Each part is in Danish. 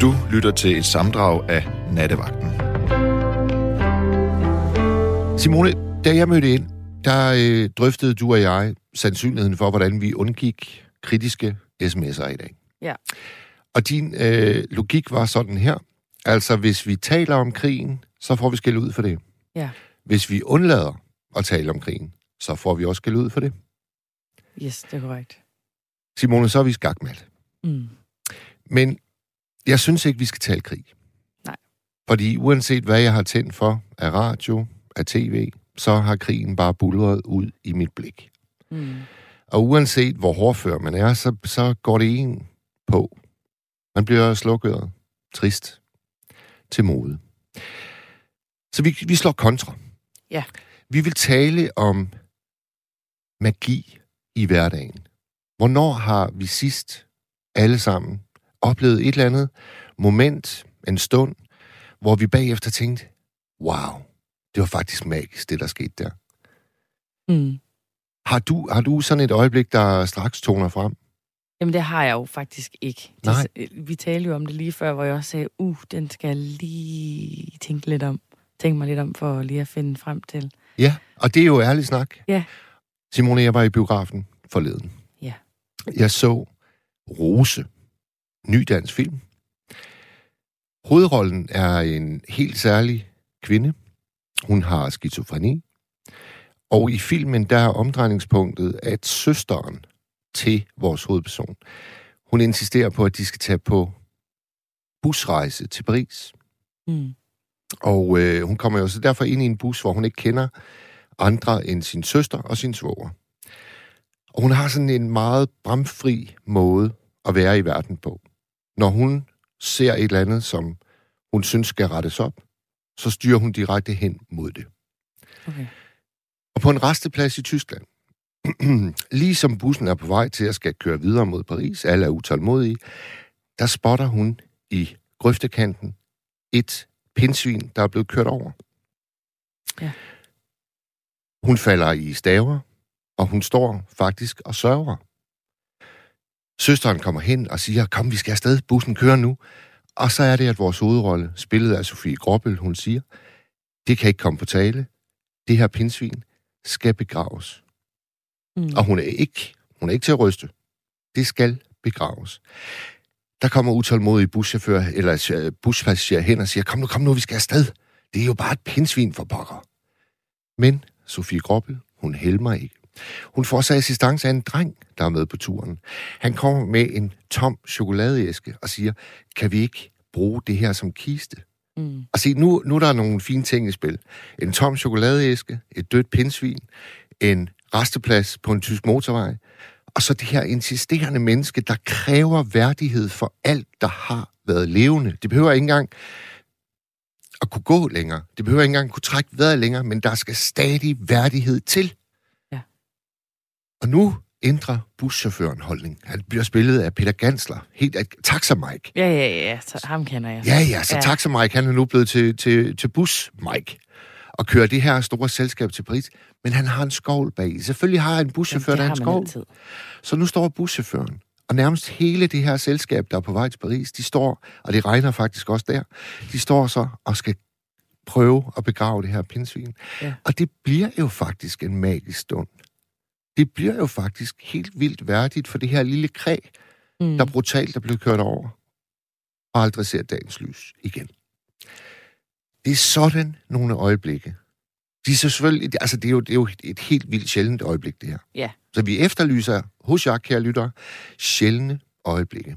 Du lytter til et samdrag af Nattevagten. Simone, da jeg mødte ind, der øh, drøftede du og jeg sandsynligheden for, hvordan vi undgik kritiske sms'er i dag. Ja. Og din øh, logik var sådan her. Altså, hvis vi taler om krigen, så får vi skæld ud for det. Ja. Hvis vi undlader at tale om krigen, så får vi også skæld ud for det. Yes, det er korrekt. Simone, så er vi skakmat. Mm. Men jeg synes ikke, vi skal tale krig. Nej. Fordi uanset hvad jeg har tændt for af radio, af tv, så har krigen bare bulret ud i mit blik. Mm. Og uanset hvor hårdfør man er, så, så går det en på. Man bliver slukket, trist, til mode. Så vi, vi slår kontra. Ja. Vi vil tale om magi i hverdagen. Hvornår har vi sidst alle sammen oplevet et eller andet moment, en stund, hvor vi bagefter tænkte, wow, det var faktisk magisk, det der skete der. Mm. Har du, har du sådan et øjeblik, der straks toner frem? Jamen, det har jeg jo faktisk ikke. Nej. Det, vi talte jo om det lige før, hvor jeg også sagde, uh, den skal jeg lige tænke lidt om. Tænke mig lidt om, for lige at finde frem til. Ja, og det er jo ærlig snak. Ja. Simone, jeg var i biografen forleden. Ja. Jeg så Rose, ny dansk film. Hovedrollen er en helt særlig kvinde. Hun har skizofreni. Og i filmen, der er omdrejningspunktet, at søsteren til vores hovedperson, hun insisterer på, at de skal tage på busrejse til Paris. Mm. Og øh, hun kommer jo så derfor ind i en bus, hvor hun ikke kender andre end sin søster og sin svoger. Og hun har sådan en meget bramfri måde at være i verden på. Når hun ser et eller andet, som hun synes skal rettes op, så styrer hun direkte hen mod det. Okay. Og på en resteplads i Tyskland, lige som bussen er på vej til at skal køre videre mod Paris, alle er utålmodige, der spotter hun i grøftekanten et pindsvin, der er blevet kørt over. Ja. Hun falder i staver, og hun står faktisk og sørger. Søsteren kommer hen og siger, kom, vi skal afsted, bussen kører nu. Og så er det, at vores hovedrolle, spillet af Sofie Gråbøl, hun siger, det kan ikke komme på tale. Det her pindsvin skal begraves. Mm. Og hun er ikke, hun er ikke til at ryste. Det skal begraves. Der kommer utålmodige buschauffør, eller øh, buspassager hen og siger, kom nu, kom nu, vi skal afsted. Det er jo bare et pindsvin for pokker. Men Sofie Groppel, hun helmer ikke. Hun får sig assistance af en dreng, der er med på turen. Han kommer med en tom chokoladeæske og siger, kan vi ikke bruge det her som kiste? Mm. Og se, nu, nu er der nogle fine ting i spil. En tom chokoladeæske, et dødt pindsvin, en resteplads på en tysk motorvej, og så det her insisterende menneske, der kræver værdighed for alt, der har været levende. Det behøver ikke engang at kunne gå længere. Det behøver ikke engang at kunne trække vejret længere, men der skal stadig værdighed til. Ja. Og nu ændrer buschaufføren holdning. Han bliver spillet af Peter Gansler. Helt af Taxa Mike. Ja, ja, ja. Så ham kender jeg. Ja, ja, så ja. Taxa Mike, han er nu blevet til, til, til bus Mike og kører det her store selskab til Paris. Men han har en skovl bag. Selvfølgelig har en buschauffør, Jamen, der har en skovl. altid. Så nu står buschaufføren, og nærmest hele det her selskab, der er på vej til Paris, de står, og det regner faktisk også der, de står så og skal prøve at begrave det her pindsvin. Ja. Og det bliver jo faktisk en magisk stund. Det bliver jo faktisk helt vildt værdigt for det her lille kræ, Mm. der brutalt er blevet kørt over, og aldrig ser dagens lys igen. Det er sådan nogle øjeblikke. De er selvfølgelig, altså det er, jo, det er jo et helt vildt sjældent øjeblik, det her. Ja. Så vi efterlyser hos jer, kære lyttere, sjældne øjeblikke.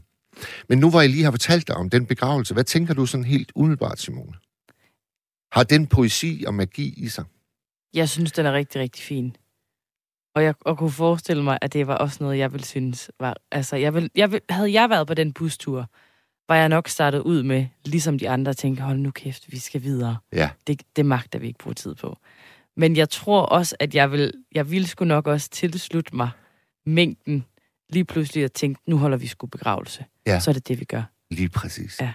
Men nu hvor jeg lige har fortalt dig om den begravelse, hvad tænker du sådan helt umiddelbart, Simone? Har den poesi og magi i sig? Jeg synes, den er rigtig, rigtig fin. Og jeg og kunne forestille mig, at det var også noget, jeg ville synes var... Altså, jeg vil, jeg vil, havde jeg været på den bustur, var jeg nok startet ud med, ligesom de andre, tænke, hold nu kæft, vi skal videre. Ja. Det, det magter vi ikke bruge tid på. Men jeg tror også, at jeg vil, jeg vil sgu nok også tilslutte mig mængden lige pludselig at tænke, nu holder vi sgu begravelse. Ja. Så er det det, vi gør. Lige præcis. Ja.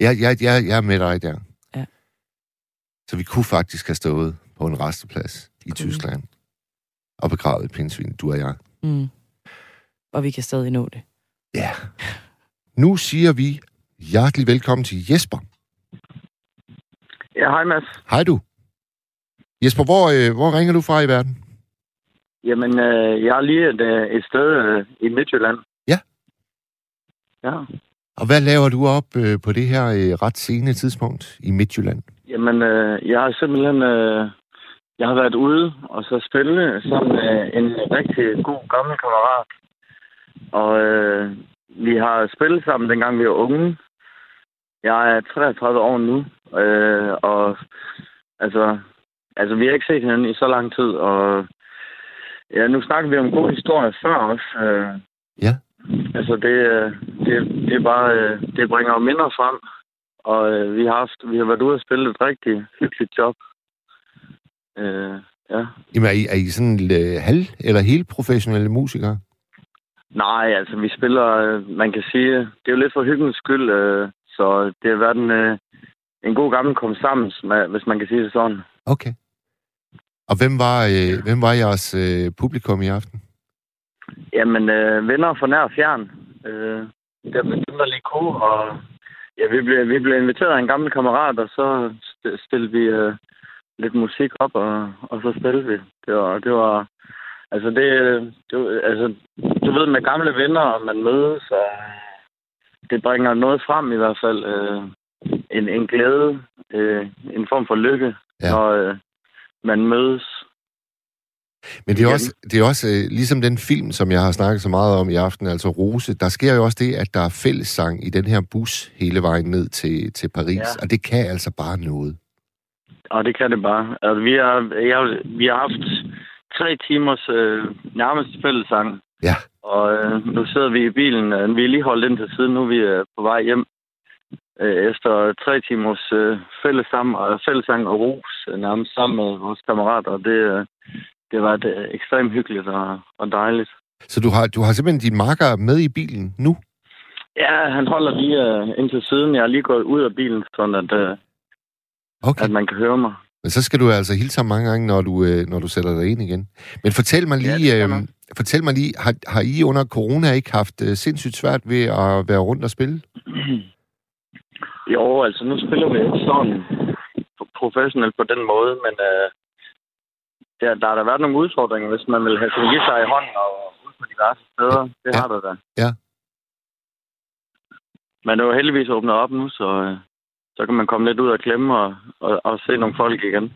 Jeg, jeg, jeg, jeg er med dig der. Ja. Så vi kunne faktisk have stået på en resteplads i Kunne vi. Tyskland og begravet et pindsvin, du og jeg. Mm. Og vi kan stadig nå det. Ja. Nu siger vi hjertelig velkommen til Jesper. Ja, hej Mads. Hej du. Jesper, hvor, øh, hvor ringer du fra i verden? Jamen, øh, jeg er lige et, øh, et sted øh, i Midtjylland. Ja. Ja. Og hvad laver du op øh, på det her øh, ret sene tidspunkt i Midtjylland? Jamen, øh, jeg har simpelthen... Øh, jeg har været ude og så spille sammen med en rigtig god gammel kammerat. Og øh, vi har spillet sammen, dengang vi var unge. Jeg er 33 år nu, øh, og altså, altså, vi har ikke set hinanden i så lang tid, og ja, nu snakker vi om god historie før også. Øh, Ja. Altså, det, øh, det, det er bare, øh, det bringer minder frem, og øh, vi har haft, vi har været ude og spille et rigtig hyggeligt job. Øh, ja. Jamen, er I, er I sådan øh, halv- eller helt professionelle musikere? Nej, altså vi spiller, øh, man kan sige, det er jo lidt for hyggens skyld, øh, så det har været en, øh, en god gammel kom sammen, hvis man kan sige det sådan. Okay. Og hvem var, øh, hvem var jeres øh, publikum i aften? Jamen, øh, venner fra nær og fjern. Øh, det er dem, der lige kunne, og ja, vi blev, vi blev inviteret af en gammel kammerat, og så st- stillede vi øh, lidt musik op, og, og så spillede vi. Det var, det var altså det, det altså, du ved, med gamle venner, og man mødes, og det bringer noget frem i hvert fald. Øh, en, en glæde, øh, en form for lykke, Ja. når øh, man mødes. Men det er også, det er også øh, ligesom den film, som jeg har snakket så meget om i aften, altså Rose. Der sker jo også det, at der er fællessang i den her bus hele vejen ned til, til Paris, Ja. og det kan altså bare noget. Og det kan det bare. Altså, vi, har, jeg, vi har haft tre timers øh, nærmest fællesang. Ja. Og øh, nu sidder vi i bilen. Øh, vi er lige holdt ind til siden. Nu er vi øh, på vej hjem. Øh, efter tre timers øh, fællesang, og, fællesang og ros øh, nærmest sammen med vores kammerater. Og det, øh, det var det, øh, ekstremt hyggeligt og, og dejligt. Så du har, du har simpelthen din makker med i bilen nu? Ja, han holder lige øh, ind til siden. Jeg er lige gået ud af bilen, sådan at, øh, Okay. at man kan høre mig. Men så skal du altså hilse ham mange gange, når du, øh, når du sætter dig ind igen. Men fortæl mig lige, ja, øh, fortæl mig lige har, har I under corona ikke haft øh, sindssygt svært ved at være rundt og spille? Jo, altså nu spiller vi ikke sådan professionelt på den måde, men øh, der, der har der været nogle udfordringer, hvis man vil have sin guitar i hånden og ud på diverse steder. Det Ja. har der da. Ja. Men det er jo heldigvis åbnet op nu, så, øh, så kan man komme lidt ud og klemme og, og, og se nogle folk igen.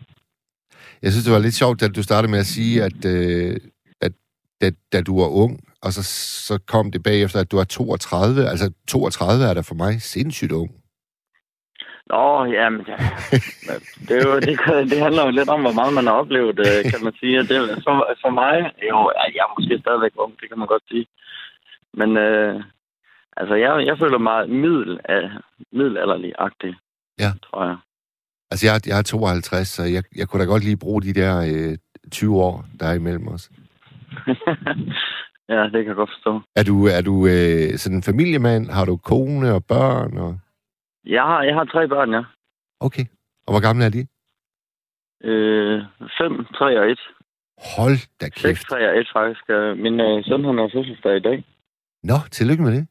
Jeg synes, det var lidt sjovt, at du startede med at sige, at, øh, at da, da du var ung, og så, så kom det bagefter, at du er 32. Altså, 32 er da for mig sindssygt ung. Nå, jamen, ja. det, er jo, det, det handler jo lidt om, hvor meget man har oplevet, øh, kan man sige. Det, for, for mig, jo, jeg er måske stadigvæk ung, det kan man godt sige. Men øh, altså, jeg, jeg føler mig middel, øh, middelalderlig-agtig, Ja. tror jeg. Altså, jeg, jeg er 52, så jeg, jeg kunne da godt lige bruge de der øh, 20 år, der er imellem os. ja, det kan jeg godt forstå. Er du, er du øh, sådan en familiemand? Har du kone og børn? Og... Jeg har, jeg har tre børn, ja. Okay. Og hvor gamle er de? Øh, fem, tre og et. Hold da kæft. tre og et, faktisk. Øh, Min øh, søn, han har fødselsdag i dag. Nå, tillykke med det.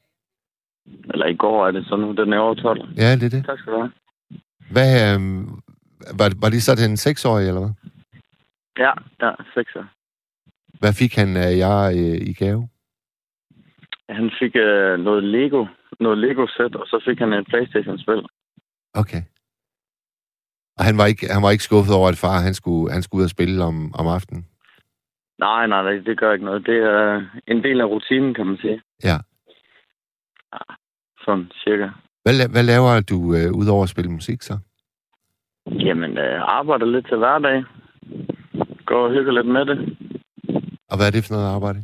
Eller i går er det så nu, den er over 12. Ja, det er det. Tak skal du have. Hvad, øh, var, var det så til en seksårig, eller hvad? Ja, ja, sekser. Hvad fik han af jer øh, i gave? Han fik øh, noget Lego, noget Lego-sæt, og så fik han et Playstation-spil. Okay. Og han var ikke, han var ikke skuffet over, at far han skulle, han skulle ud og spille om, om aftenen? Nej, nej, det, det gør ikke noget. Det er en del af rutinen, kan man sige. Ja. Ja, sådan cirka. Hvad, hvad laver du øh, udover at spille musik så? Jamen, øh, arbejder lidt til hverdag. Går og hygger lidt med det. Og hvad er det for noget arbejde?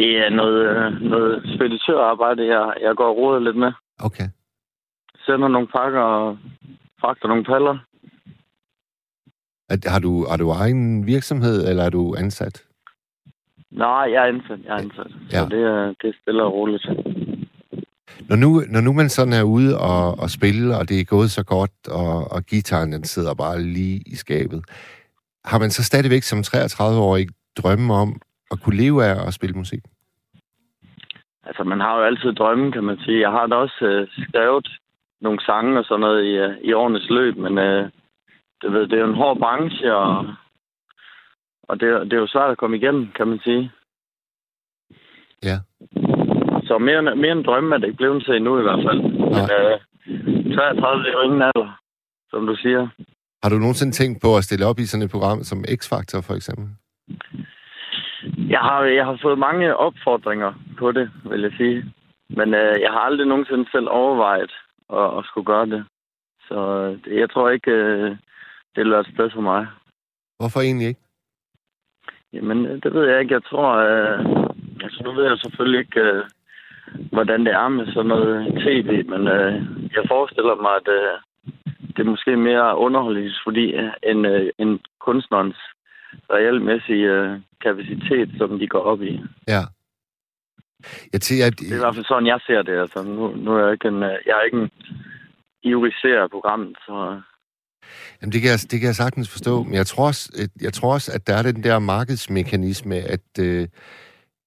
Det er noget, øh, noget speditørarbejde, jeg, jeg går og roder lidt med. Okay. Sender nogle pakker og fragter nogle paller. Er, har, du, har du egen virksomhed, eller er du ansat? Nej, jeg er ansat. Jeg er ansat. Ja. Så det er, det er stille og roligt. Når nu, når nu man sådan er ude og, og spille, og det er gået så godt, og, og gitaren den sidder bare lige i skabet, har man så stadigvæk som 33-årig drømme om at kunne leve af at spille musik? Altså, man har jo altid drømme, kan man sige. Jeg har da også øh, skrevet nogle sange og sådan noget i, øh, i årenes løb, men øh, det, ved, det er jo en hård branche, og, og det, det er jo svært at komme igennem, kan man sige. Ja. Så mere, mere en drømme er det ikke blevet til endnu i hvert fald. Men øh, 33 det er jo ingen alder, som du siger. Har du nogensinde tænkt på at stille op i sådan et program som X-Factor, for eksempel? Jeg har, jeg har fået mange opfordringer på det, vil jeg sige. Men øh, jeg har aldrig nogensinde selv overvejet at, at skulle gøre det. Så øh, jeg tror ikke, øh, det er et sted for mig. Hvorfor egentlig ikke? Jamen, øh, det ved jeg ikke. Jeg tror... Øh, altså, nu ved jeg selvfølgelig ikke, øh, hvordan det er med sådan noget tv, men øh, jeg forestiller mig, at øh, det er måske mere underholdningsfordi øh, end, øh, end kunstnerens reelmæssige øh, kapacitet, som de går op i. Ja. Jeg tænker, at... Det er i hvert fald sådan, jeg ser det. Altså, nu, nu er jeg ikke en, øh, jeg er ikke en ivrig ser af programmet, så... Jamen, det kan, jeg, det kan jeg sagtens forstå, men jeg tror, også, jeg tror også, at der er den der markedsmekanisme, at, øh,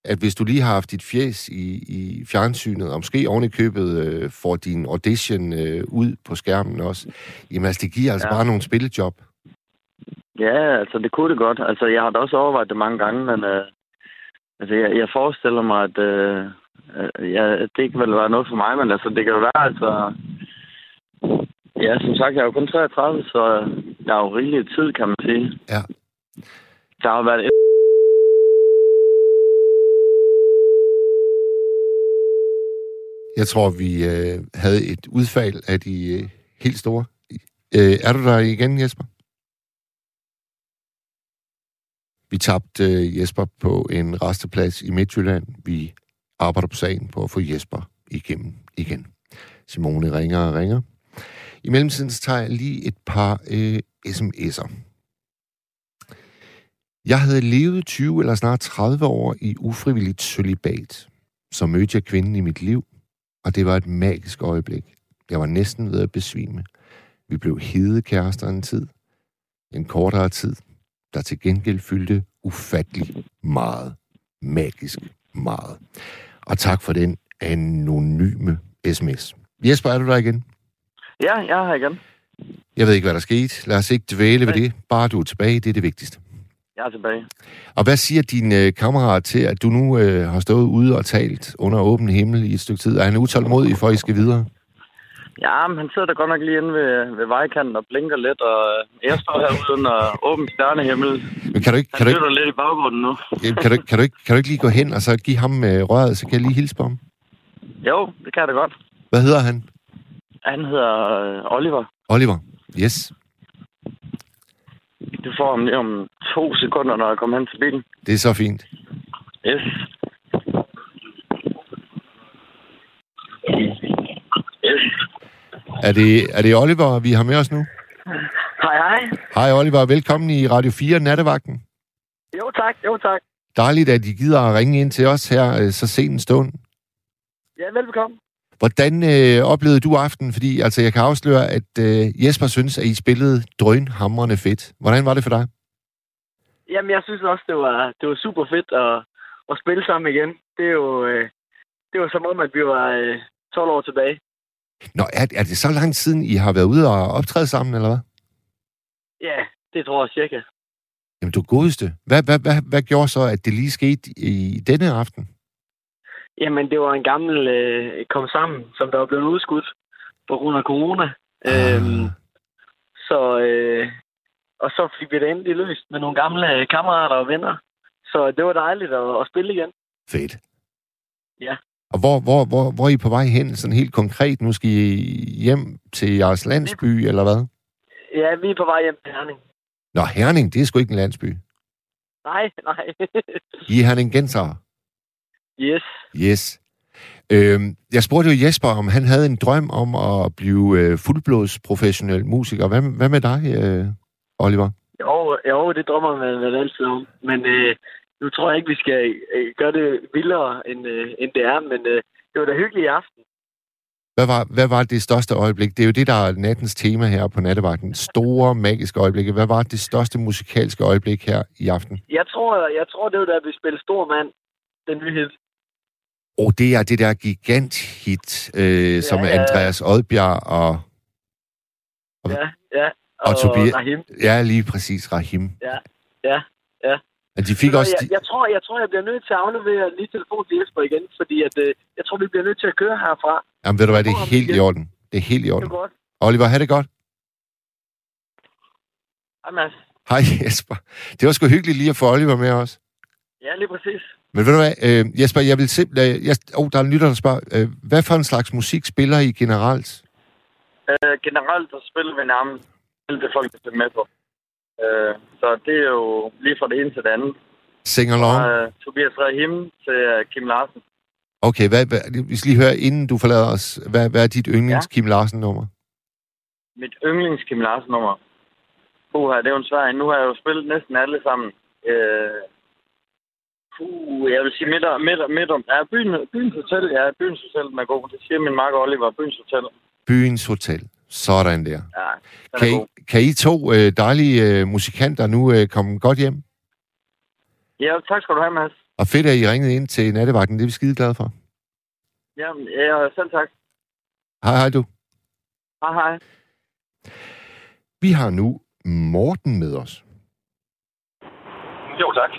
at hvis du lige har haft dit fjes i, i fjernsynet, og måske oven i købet øh, får din audition øh, ud på skærmen også, jamen altså, det giver altså ja. bare nogle spillejob. Ja, altså det kunne det godt. Altså jeg har da også overvejet det mange gange, men øh, altså, jeg, jeg forestiller mig, at øh, ja, det ikke vil være noget for mig, men altså det kan jo være, altså... Ja, som sagt, jeg er jo kun 33, så der er jo rigelig tid, kan man sige. Ja. Der har været Jeg tror, vi øh, havde et udfald af de øh, helt store. Øh, er du der igen, Jesper? Vi tabte øh, Jesper på en resteplads i Midtjylland. Vi arbejder på sagen på at få Jesper igennem igen. Simone ringer og ringer. I mellemtiden tager jeg lige et par øh, sms'er. Jeg havde levet 20 eller snart 30 år i ufrivilligt sølibat. Så mødte jeg kvinden i mit liv, og det var et magisk øjeblik. Jeg var næsten ved at besvime. Vi blev hede kærester en tid. En kortere tid, der til gengæld fyldte ufattelig meget. Magisk meget. Og tak for den anonyme sms. Jesper, er du der igen? Ja, jeg er her igen. Jeg ved ikke, hvad der skete. Lad os ikke dvæle ved det. Bare du er tilbage, det er det vigtigste. Jeg er tilbage. Og hvad siger din øh, kammerat til, at du nu øh, har stået ude og talt under åben himmel i et stykke tid? Er han utålmodig for, at I skal videre? Ja, men han sidder da godt nok lige inde ved, ved vejkanten og blinker lidt, og jeg står herude under åben stjernehimmel. Men kan du ikke, kan Han du lytter lidt i baggrunden nu. ikke, kan du, ikke- kan, du ikke, kan du ikke lige gå hen og så give ham øh, røret, så kan jeg lige hilse på ham? Jo, det kan jeg da godt. Hvad hedder han? Han hedder øh, Oliver. Oliver. Yes. Du får ham lige om to sekunder, når jeg kommer hen til bilen. Det er så fint. Yes. Yes. Er det, er det Oliver, vi har med os nu? Hej, hej. Hej Oliver, velkommen i Radio 4 Nattevagten. Jo, tak. Jo, tak. Dejligt, at I gider at ringe ind til os her øh, så sent en stund. Ja, velbekomme. Hvordan øh, oplevede du aften? Fordi altså, jeg kan afsløre, at øh, Jesper synes, at I spillede drønhamrende fedt. Hvordan var det for dig? Jamen, jeg synes også, det var, det var super fedt at, at spille sammen igen. Det er jo, øh, det var som om, at vi var øh, 12 år tilbage. Nå, er, er det så lang siden, I har været ude og optræde sammen, eller hvad? Ja, det tror jeg cirka. Jamen, du godeste. Hvad, hvad, hvad, hvad gjorde så, at det lige skete i denne aften? Jamen, det var en gammel øh, kom sammen, som der var blevet udskudt på grund af corona. Ah. Øhm, så, øh, og så fik vi det endelig løst med nogle gamle øh, kammerater og venner. Så det var dejligt at, at spille igen. Fedt. Ja. Og hvor, hvor, hvor, hvor er I på vej hen, sådan helt konkret? Nu skal I hjem til jeres landsby, eller hvad? Ja, vi er på vej hjem til Herning. Nå, Herning, det er sgu ikke en landsby. Nej, nej. I er Herning Gensere. yes. Yes. Øhm, jeg spurgte jo Jesper, om han havde en drøm om at blive øh, fuldblods professionel musiker. Hvad, hvad med dig, øh, Oliver? Jo, jo, det drømmer man vel altid om. Men øh, nu tror jeg ikke, vi skal øh, gøre det vildere, end, øh, end det er. Men øh, det var da hyggeligt i aften. Hvad var, hvad var det største øjeblik? Det er jo det, der er nattens tema her på nattevagten. Store, magiske øjeblikke. Hvad var det største musikalske øjeblik her i aften? Jeg tror, jeg tror det var da vi spillede Stor Mand, den nye hit. Og det er det der giganthit, øh, som Ja, er ja. Andreas Oddbjerg og... Ja, ja. Og Tobias- Rahim. Ja, lige præcis, Rahim. Ja, ja, ja. Men de fik også... jeg, jeg, tror, jeg tror, jeg bliver nødt til at aflevere lige telefon til Jesper igen, fordi at, øh, jeg tror, vi bliver nødt til at køre herfra. Jamen, ved du hvad, det er helt i orden. Det er helt i Det er orden. godt. Oliver, have det godt. Hej, Mads. Hej Jesper. Det var sgu hyggeligt lige at få Oliver med os. Ja, lige præcis. Men ved du hvad, øh, Jesper, jeg vil simpelthen... Jeg, oh, der er en lytter, der spørger. Øh, hvad for en slags musik spiller I generelt? Øh, generelt så spiller vi nærmest alt det, folk er med på. Øh, så det er jo lige fra det ene til det andet. Sing along? Fra øh, Tobias Rahim til øh, Kim Larsen. Okay, hvad, hvad, vi skal lige høre, inden du forlader os, hvad, hvad er dit yndlings Ja. Kim Larsen-nummer? Mit yndlings Kim Larsen nummer. Puha, det er jo en svær. Nu har jeg jo spillet næsten alle sammen. Øh, puh, jeg vil sige midt, midt, midt om... Ja, byen, byens hotel. Ja, byens hotel er god. Det siger min makker Oliver. Byens hotel. Byens Hotel. Sådan der. Ja, Kan I, kan I to øh, dejlige øh, musikanter nu øh, komme godt hjem? Ja, tak skal du have, Mads. Og fedt, at I ringede ind til nattevagten. Det er vi skide glade for. Ja, ja selv tak. Hej, hej du. Hej, hej. Vi har nu Morten med os. Jo, tak.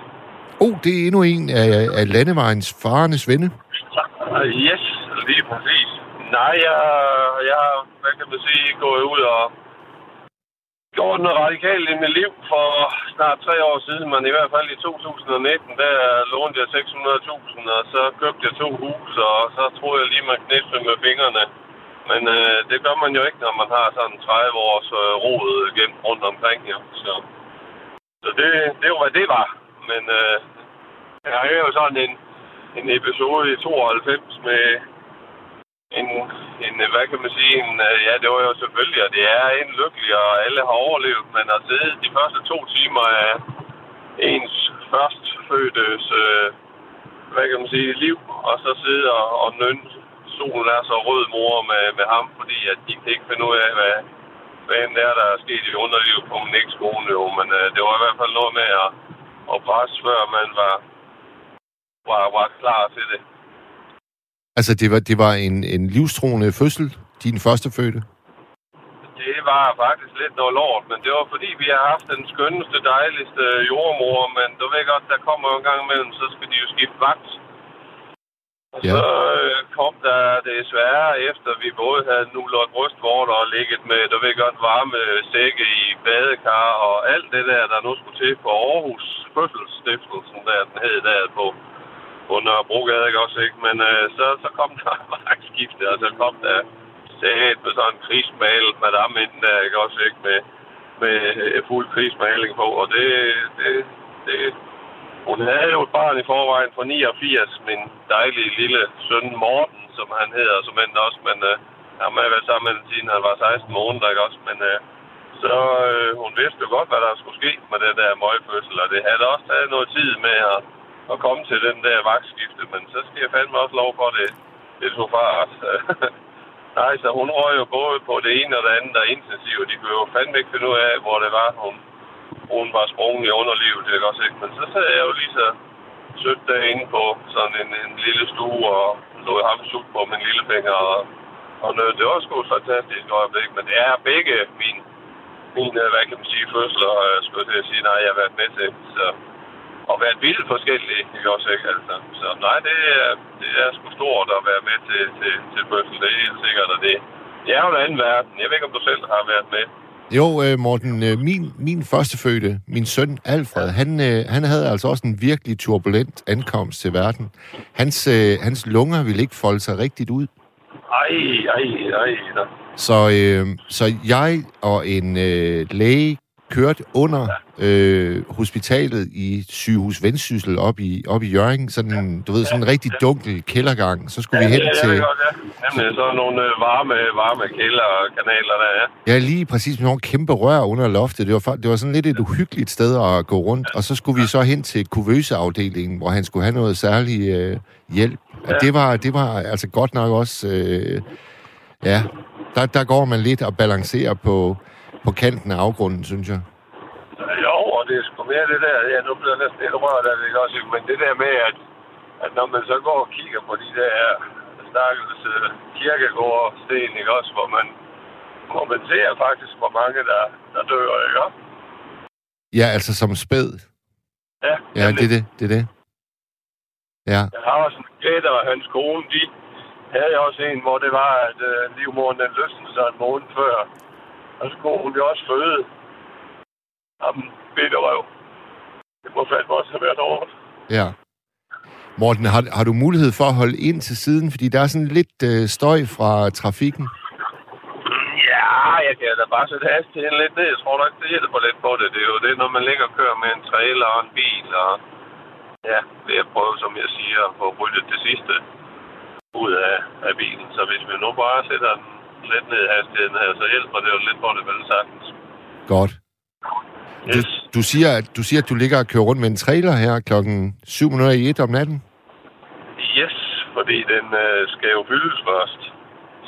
Oh, det er endnu en af, af landevejens farenes venne. Uh, yes, lige præcis. Nej, jeg, jeg har, hvad kan man sige, gået ud og gjort noget radikalt i mit liv for snart tre år siden, men i hvert fald i 2019, der lånte jeg 600.000, og så købte jeg to hus, og så troede jeg lige, man knipsede med fingrene. Men øh, det gør man jo ikke, når man har sådan 30 års øh, rod gemt rundt omkring, Ja. Så, så det, det var, hvad det var. Men øh, jeg har jo sådan en, en episode i 92 med en, en, hvad kan man sige, en, øh, ja, det var jo selvfølgelig, og det er en lykkelig, og alle har overlevet, men at sidde de første to timer af ens førstfødtes, øh, hvad kan man sige, liv, og så sidde og, og nynne solen er så rød mor med, med ham, fordi at de kan ikke finde ud af, hvad, hvad end det er, der er sket i underlivet på min ekskone, jo. Men øh, det var i hvert fald noget med at, at presse, før man var, var, var klar til det. Altså, det var, det var en, en livstruende fødsel, din første fødte. Det var faktisk lidt noget lort, men det var fordi, vi har haft den skønneste, dejligste jordmor, men du ved godt, der kommer en gang imellem, så skal de jo skifte vagt. Og Ja. så øh, kom der desværre, efter vi både havde nullet brystvorter og ligget med, du ved godt, varme sække i badekar og alt det der, der nu skulle til på Aarhus Fødselsstiftelsen, der den hed der på, på Nørrebrogade, ikke også, ikke? Men øh, så, så kom der vagtskiftet, og så kom der sæt med sådan en krigsmalet madame inden der, ikke også, ikke? Med, med øh, fuld krigsmaling på, og det, det, det, hun havde jo et barn i forvejen fra 89, min dejlige lille søn Morten, som han hedder, som endte også, men øh, han har været sammen med den siden han var 16 måneder, ikke også, men øh, så øh, hun vidste jo godt, hvad der skulle ske med det der møgfødsel, og det havde også taget noget tid med at, at komme til den der vagtskifte, men så skal jeg fandme også lov for det, det tog fart. Nej, så hun røg jo både på det ene og det andet, der er intensivt. De kunne jo fandme ikke finde ud af, hvor det var, hun, hun var sprunget i underlivet, det også ikke. Men så sad jeg jo lige så sødt derinde på sådan en, en lille stue og lå ham sutte på min lille finger. Og, og nød. det var sgu et fantastisk øjeblik, men det er begge min, mine, hvad kan man sige, fødsler, øh, skulle jeg til at sige, nej, jeg har været med til. Så, og været vildt forskellige, ikke også ikke? Altså. Så nej, det er, det er sgu stort at være med til, til, til fødsel, det er helt sikkert, og det, det er jo en anden verden. Jeg ved ikke, om du selv har været med. Jo, øh, Morten, øh, min, min førstefødte, min søn Alfred, han, øh, han havde altså også en virkelig turbulent ankomst til verden. Hans, hans lunger ville ikke folde sig rigtigt ud. Ej, ej, ej. Da. Så, øh, så jeg og en øh, læge kørte under øh, hospitalet i sygehus Vendsyssel op i, op i Jørgen. Sådan, du ved, sådan en rigtig dunkel kældergang. Så skulle vi hen ja, til... Ja, godt, ja. Jamen, så nogle øh, varme, varme kælder og kanaler der, ja. Ja, lige præcis med nogle kæmpe rør under loftet. Det var, det var sådan lidt et uhyggeligt sted at gå rundt. Og så skulle vi så hen til kuvøseafdelingen, hvor han skulle have noget særlig øh, hjælp. Og det var, det var altså godt nok også... Øh, ja, der, der går man lidt og balancerer på, på kanten af afgrunden, synes jeg. Jo, og det er sgu mere det der, ja, nu bliver jeg næsten lidt rørt af det, ikke også, men det der med, at, at når man så går og kigger på de der stakkels øh, kirkegårde sten, ikke også, hvor man, hvor man ser faktisk, hvor mange der, der dør, ikke også? Ja, altså som spæd. Ja, Ja, det er det. Det er det. Ja. Jeg har også en gætter, og hans kone, de havde også en, hvor det var, at øh, livmoderen den løsnede sig en måned før. Og så kunne hun jo også føde. Jamen, bitterrøv. Det må fandme også have været hårdt. Ja. Morten, har, har du mulighed for at holde ind til siden? Fordi der er sådan lidt øh, støj fra trafikken. Ja, jeg kan da bare sætte hastigheden lidt ned. Jeg tror nok, det hjælper lidt på det. Det er jo det, når man ligger og kører med en trailer og en bil. Og ja, det er prøve, som jeg siger, at få ryddet det sidste ud af, af bilen. Så hvis vi nu bare sætter den lidt ned i hastigheden her, så hjælper det jo lidt på det vel sagtens. Godt. Du, Yes. du, siger, at, du siger, at du ligger og kører rundt med en trailer her klokken 7.01 om natten. Yes, fordi den øh, skal jo fyldes først.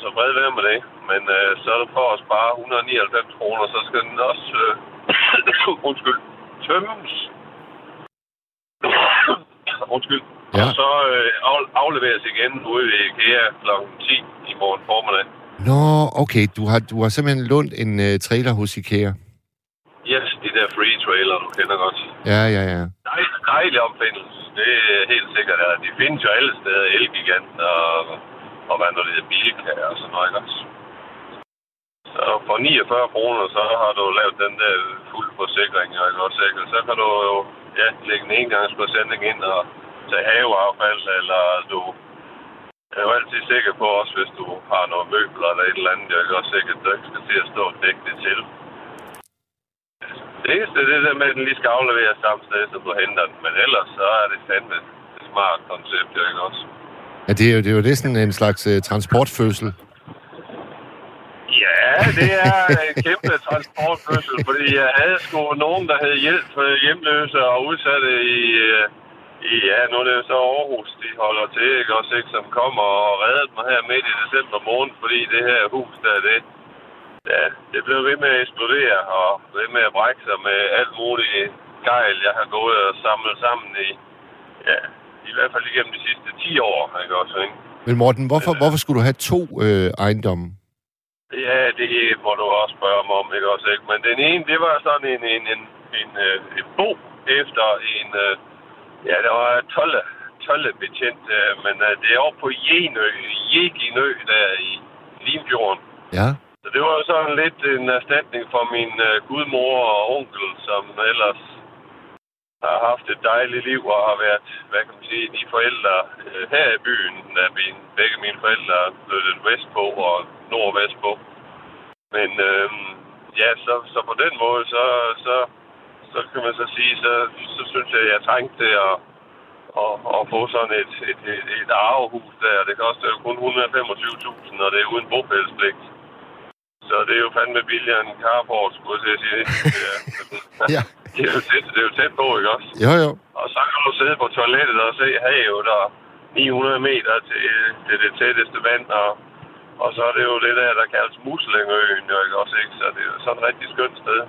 Så fred være med det. Men øh, så er det for at spare 199 kroner, så skal den også øh, undskyld, tømmes. undskyld. Ja. Og så øh, af, afleveres igen ude i IKEA kl. 10 i morgen formiddag. Nå, okay. Du har, du har simpelthen lånt en øh, trailer hos IKEA. Yes, de der free trailer, du kender godt. Ja, ja, ja. Dejlig, dejlig opfindelse. Det er helt sikkert. Ja. De findes jo alle steder. Elgigant og, og hvad nu det hedder, bilkager og sådan noget. Ikke også? Så for 49 kroner, så har du lavet den der fuld forsikring. Ikke også? Ikke? Så kan du jo ja, lægge en engangsforsending ind og tage haveaffald, eller du er jo altid sikker på også, hvis du har noget møbler eller et eller andet, jeg er også sikker, at du ikke skal til at stå og dække det til. Det eneste det er det der med, at den lige skal afleveres samme sted, som du henter den. Men ellers så er det fandme et smart koncept, jeg ikke også? Ja, det er jo, det er jo sådan en slags øh, transportfødsel. Ja, det er en kæmpe transportfødsel, fordi jeg havde sgu nogen, der havde hjælp for hjemløse og udsatte i, øh, i ja, nu er det jo så Aarhus, de holder til, ikke også, ikke, som kommer og reddede mig her midt i december måned, fordi det her hus, der det, ja, det blev ved med at eksplodere og ved med at brække sig med alt muligt gejl, jeg har gået og samlet sammen i, ja, i hvert fald igennem de sidste 10 år, ikke også, ikke? Men Morten, hvorfor, hvorfor skulle du have to øh, ejendomme? Ja, det må du også spørge mig om, ikke også, ikke? Men den ene, det var sådan en, en, en, en, øh, en bo efter en, øh, ja, der var tolle, tollebetjent, øh, men øh, det er oppe på Jenø, Jeginø, der i Limfjorden. Ja. Så det var jo sådan lidt en erstatning for min øh, gudmor og onkel, som ellers har haft et dejligt liv og har været, hvad kan man sige, de forældre øh, her i byen, da mine, begge mine forældre flyttet vestpå og nordvestpå. Men øh, ja, så, så på den måde, så, så, så kan man så sige, så, så synes jeg, jeg trængte til at, at, at få sådan et, et, et, et arvehus der. Det koster jo kun 125.000, og det er uden bopælspligt. Så det er jo fandme billigere end carport, skulle jeg at sige. Ja. Ja. Det er, jo tæt, det er jo tæt på, ikke også? Jo, jo. Og så kan du sidde på toilettet og se havet og 900 meter til, til det tætteste vand, og, og så er det jo det der, der kaldes Muslingøen, jo ikke også, ikke? Så det er jo sådan et rigtig skønt sted.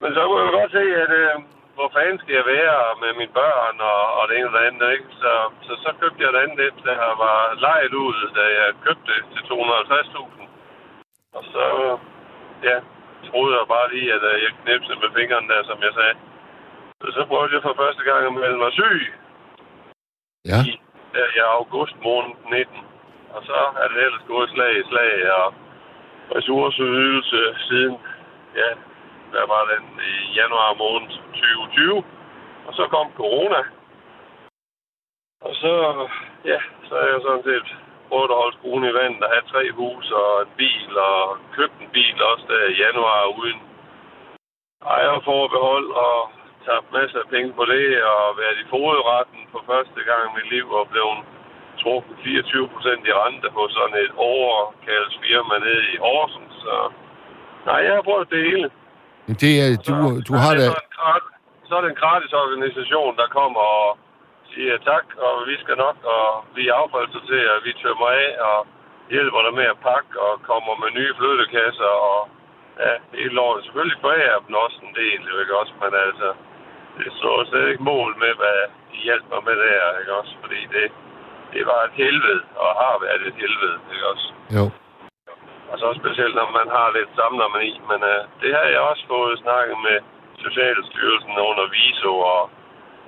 Men så kunne jeg godt se, at øh, hvor fanden skal jeg være med mine børn og, og det ene og det andet, ikke? Så, så, så købte jeg et andet et, der var lejet ud, da jeg købte det til 250.000. Og så, ja, troede jeg bare lige, at øh, jeg knipsede med fingrene der, som jeg sagde. Så, så prøvede jeg for første gang at melde mig syg Ja. i, der i august måned 19. Og så er det ellers gået slag i slag, og ressourceydelse siden, ja, der var den i januar måned 2020. Og så kom corona. Og så, ja, så er jeg sådan set prøvet at holde skruen i vandet og have tre hus og en bil og købt en bil også der i januar uden ejerforbehold og tabt masser af penge på det og været i fodretten for første gang i mit liv og blevet trukket 24 procent i rente på sådan et overkaldsfirma nede i Horsens. Så nej, jeg har prøvet det hele. Det er, du, du Så har er da... det gratis, så er det en gratis organisation, der kommer og siger tak, og vi skal nok, og vi affaldssorterer, og vi tømmer af, og hjælper dig med at pakke, og kommer med nye flyttekasser, og ja, hele året. Selvfølgelig forærer jeg dem også en del, jo ikke også, men altså, det så slet ikke mål med, hvad de hjalp mig med der, ikke også? Fordi det, det var et helvede, og har været et helvede, ikke også? Jo. Og så specielt, når man har lidt samler man i. Men øh, det har jeg også fået snakket med Socialstyrelsen under VISO, og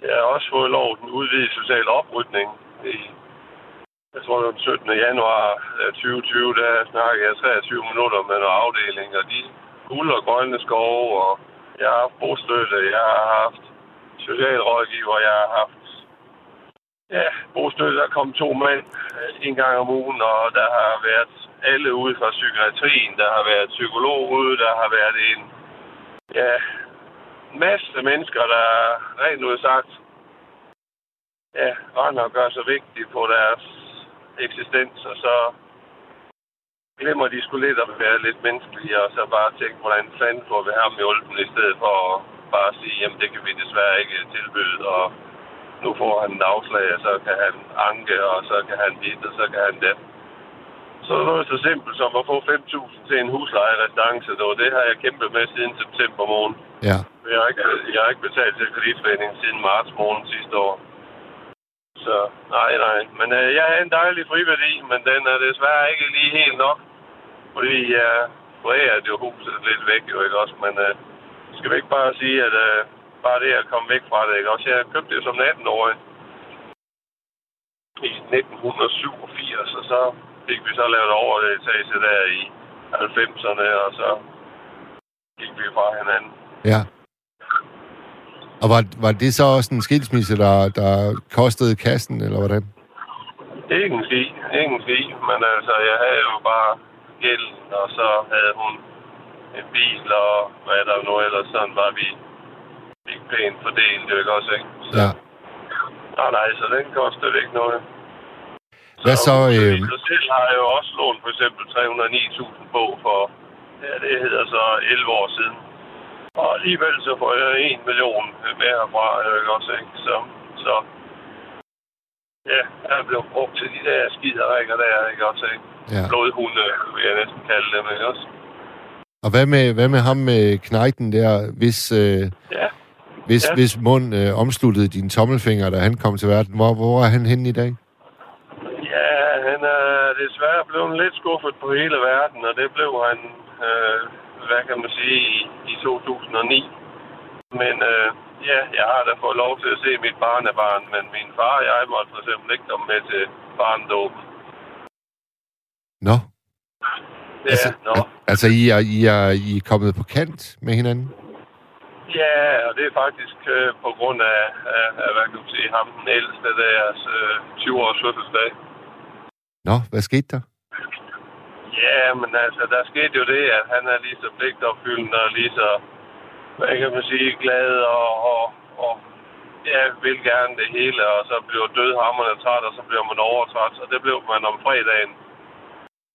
jeg har også fået lov den udvidede social oprydning. I, jeg tror, det var den 17. januar øh, 2020, der snakkede jeg 23 minutter med nogle afdeling, og de guld og grønne skove, og jeg har haft bostøtte, jeg har haft socialrådgiver, jeg har haft ja, bostøtte, der kom to mænd øh, en gang om ugen, og der har været alle ude fra psykiatrien, der har været psykolog ude, der har været en ja, masse mennesker, der rent ud sagt ja, render og gør sig vigtige på deres eksistens, og så glemmer de skulle lidt at være lidt menneskelige, og så bare tænke, hvordan fanden får vi ham hjulpen, i stedet for at bare sige, jamen det kan vi desværre ikke tilbyde, og nu får han en afslag, og så kan han anke, og så kan han dit, og så kan han det. Så er noget så simpelt som at få 5.000 til en huslejerestance. Det, det har jeg kæmpet med siden september måned. Ja. Jeg har ikke, jeg har ikke betalt til kreditforeningen siden marts måned sidste år. Så nej, nej. Men øh, jeg har en dejlig friværdi, men den er desværre ikke lige helt nok. Fordi jeg øh, forærede jo huset lidt væk, jo ikke også? Men øh, skal vi ikke bare sige, at øh, bare det at komme væk fra det, ikke også? Jeg købte det som 18-årig i 1987, og så fik vi så lavet overetage der i 90'erne, og så gik vi fra hinanden. Ja. Og var, var det så også en skilsmisse, der, der kostede kassen, eller hvordan? Ingen ski, ingen ski, men altså, jeg havde jo bare gælden, og så havde hun en bil, og hvad der nu ellers, sådan var vi ikke pænt fordelt, det ikke også, ikke? Så, Ja. Nej, nej, så den kostede ikke noget. Hvad så, øh, I sig selv har jeg jo også lånt for eksempel 309.000 på for, ja, det hedder så 11 år siden. Og alligevel så får jeg 1 million med herfra, er ikke også, ikke? Så, så ja, jeg blev brugt til de der skiderikker der, ikke også, ikke? Ja. Blodhunde, vil jeg næsten kalde dem, ikke også? Og hvad med, hvad med ham med knejten der, hvis, øh, Ja, hvis, Ja. hvis mund øh, omsluttede din tommelfinger, da han kom til verden? Hvor, hvor er han henne i dag? Ja han er desværre blevet lidt skuffet på hele verden, og det blev han, øh, hvad kan man sige, i, i 2009. Men øh, ja, jeg har da fået lov til at se mit barnebarn, men min far og jeg måtte for eksempel ikke komme med til barndåben. Nå, Ja, altså, nå. al- altså I, er, I, er, I er kommet på kant med hinanden? Ja, og det er faktisk øh, på grund af, af, af, hvad kan man sige, ham den ældste deres øh, 20-års fødselsdag. Nå, hvad skete der? Ja, men altså, der skete jo det, at han er lige så pligtopfyldende og lige så, hvad kan man sige, glad og, og, og ja, vil gerne det hele, og så bliver dødhammerne træt, og så bliver man overtræt, og det blev man om fredagen.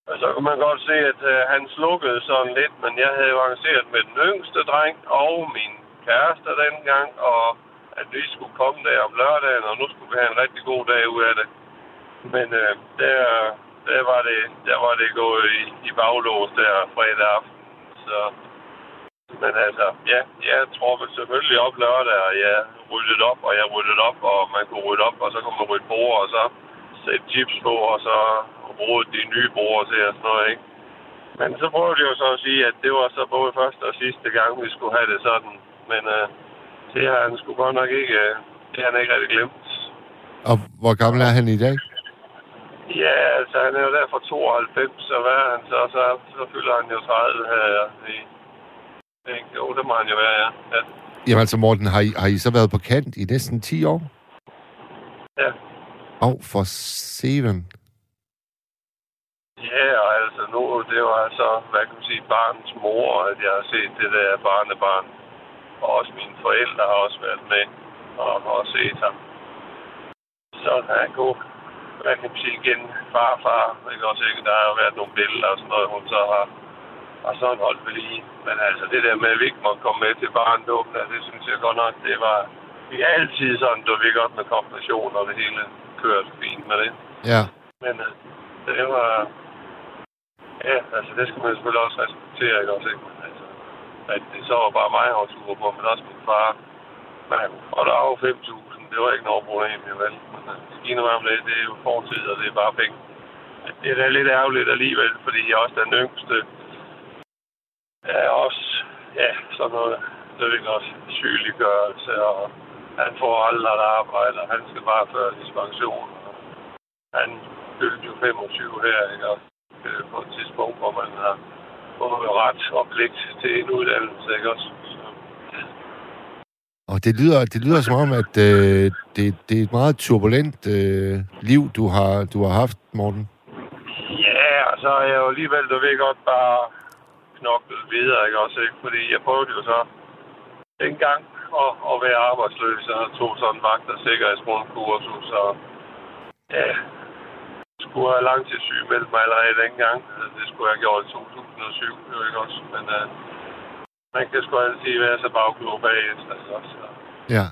Og så kunne man godt se, at øh, han slukkede sådan lidt, men jeg havde jo arrangeret med den yngste dreng og min kæreste dengang, og at vi skulle komme der om lørdagen, og nu skulle vi have en rigtig god dag ud af det. Men øh, der, der, var det, der var det gået i, i baglås der fredag aften. Så, men altså, ja, jeg tror selvfølgelig op lørdag, og jeg ryddede op, og jeg ryddede op, og man kunne rydde op, og så kunne man rydde bord, og så sætte chips på, og så rode de nye bord til og sådan noget, ikke? Men så prøvede jeg jo så at sige, at det var så både første og sidste gang, vi skulle have det sådan. Men øh, det har han sgu godt nok ikke, øh, det har han ikke rigtig glemt. Og hvor gammel er han i dag? Ja, altså han er jo der fra 92, så hvad er han så? Så, så fylder han jo 30 her i... Jo, det må han jo være, ja. ja. Jamen altså, Morten, har I, har I så været på kant i næsten 10 år? Ja. Og for seven. Ja, og altså nu, det var altså, hvad kan man sige, barnets mor, at jeg har set det der barnebarn. Og også mine forældre har også været med og, og set ham. Så han kunne, hvad kan man sige, igen, farfar, ikke også ikke, der har jo været nogle billeder og sådan noget, hun så har, har sådan holdt ved lige. Men altså, det der med, at vi ikke måtte komme med til barndåben, det synes jeg godt nok, det var vi er altid sådan, du ved godt med kombinationer, og det hele kørte fint med det. Ja. Men øh, det var... Ja, altså det skal man selvfølgelig også respektere, ikke også, ikke? Altså, at det så var bare mig, var sur på, men også min far. Nej, og der er jo 5.000. Det var ikke noget problem, jo vel. Men øh, det skiner mig om det, det er jo fortid, og det er bare penge. Det er da lidt ærgerligt alligevel, fordi jeg også er den yngste. Jeg er også, ja, sådan noget, det vil også sygeliggørelse, og han får aldrig et arbejde, og han skal bare føre pension. Han fyldte jo 25 her, ikke? Og, øh, på et tidspunkt, hvor man har både ret og pligt til en uddannelse, ikke også? Og det lyder, det lyder som om, at øh, det, det er et meget turbulent øh, liv, du har, du har haft, Morten. Ja, og så er jeg jo alligevel, du ved godt, bare knoklet videre, ikke også? Ikke? Fordi jeg prøvede jo så dengang at, at være arbejdsløs, og tog sådan en vagt- og sikkerhedsgrundkursus, og ja, skulle have langtidssyg mig allerede dengang. Det skulle jeg have gjort i 2007, jo ikke også? Men uh, man kan sgu altid være så bagklog bagefter, også? Ja.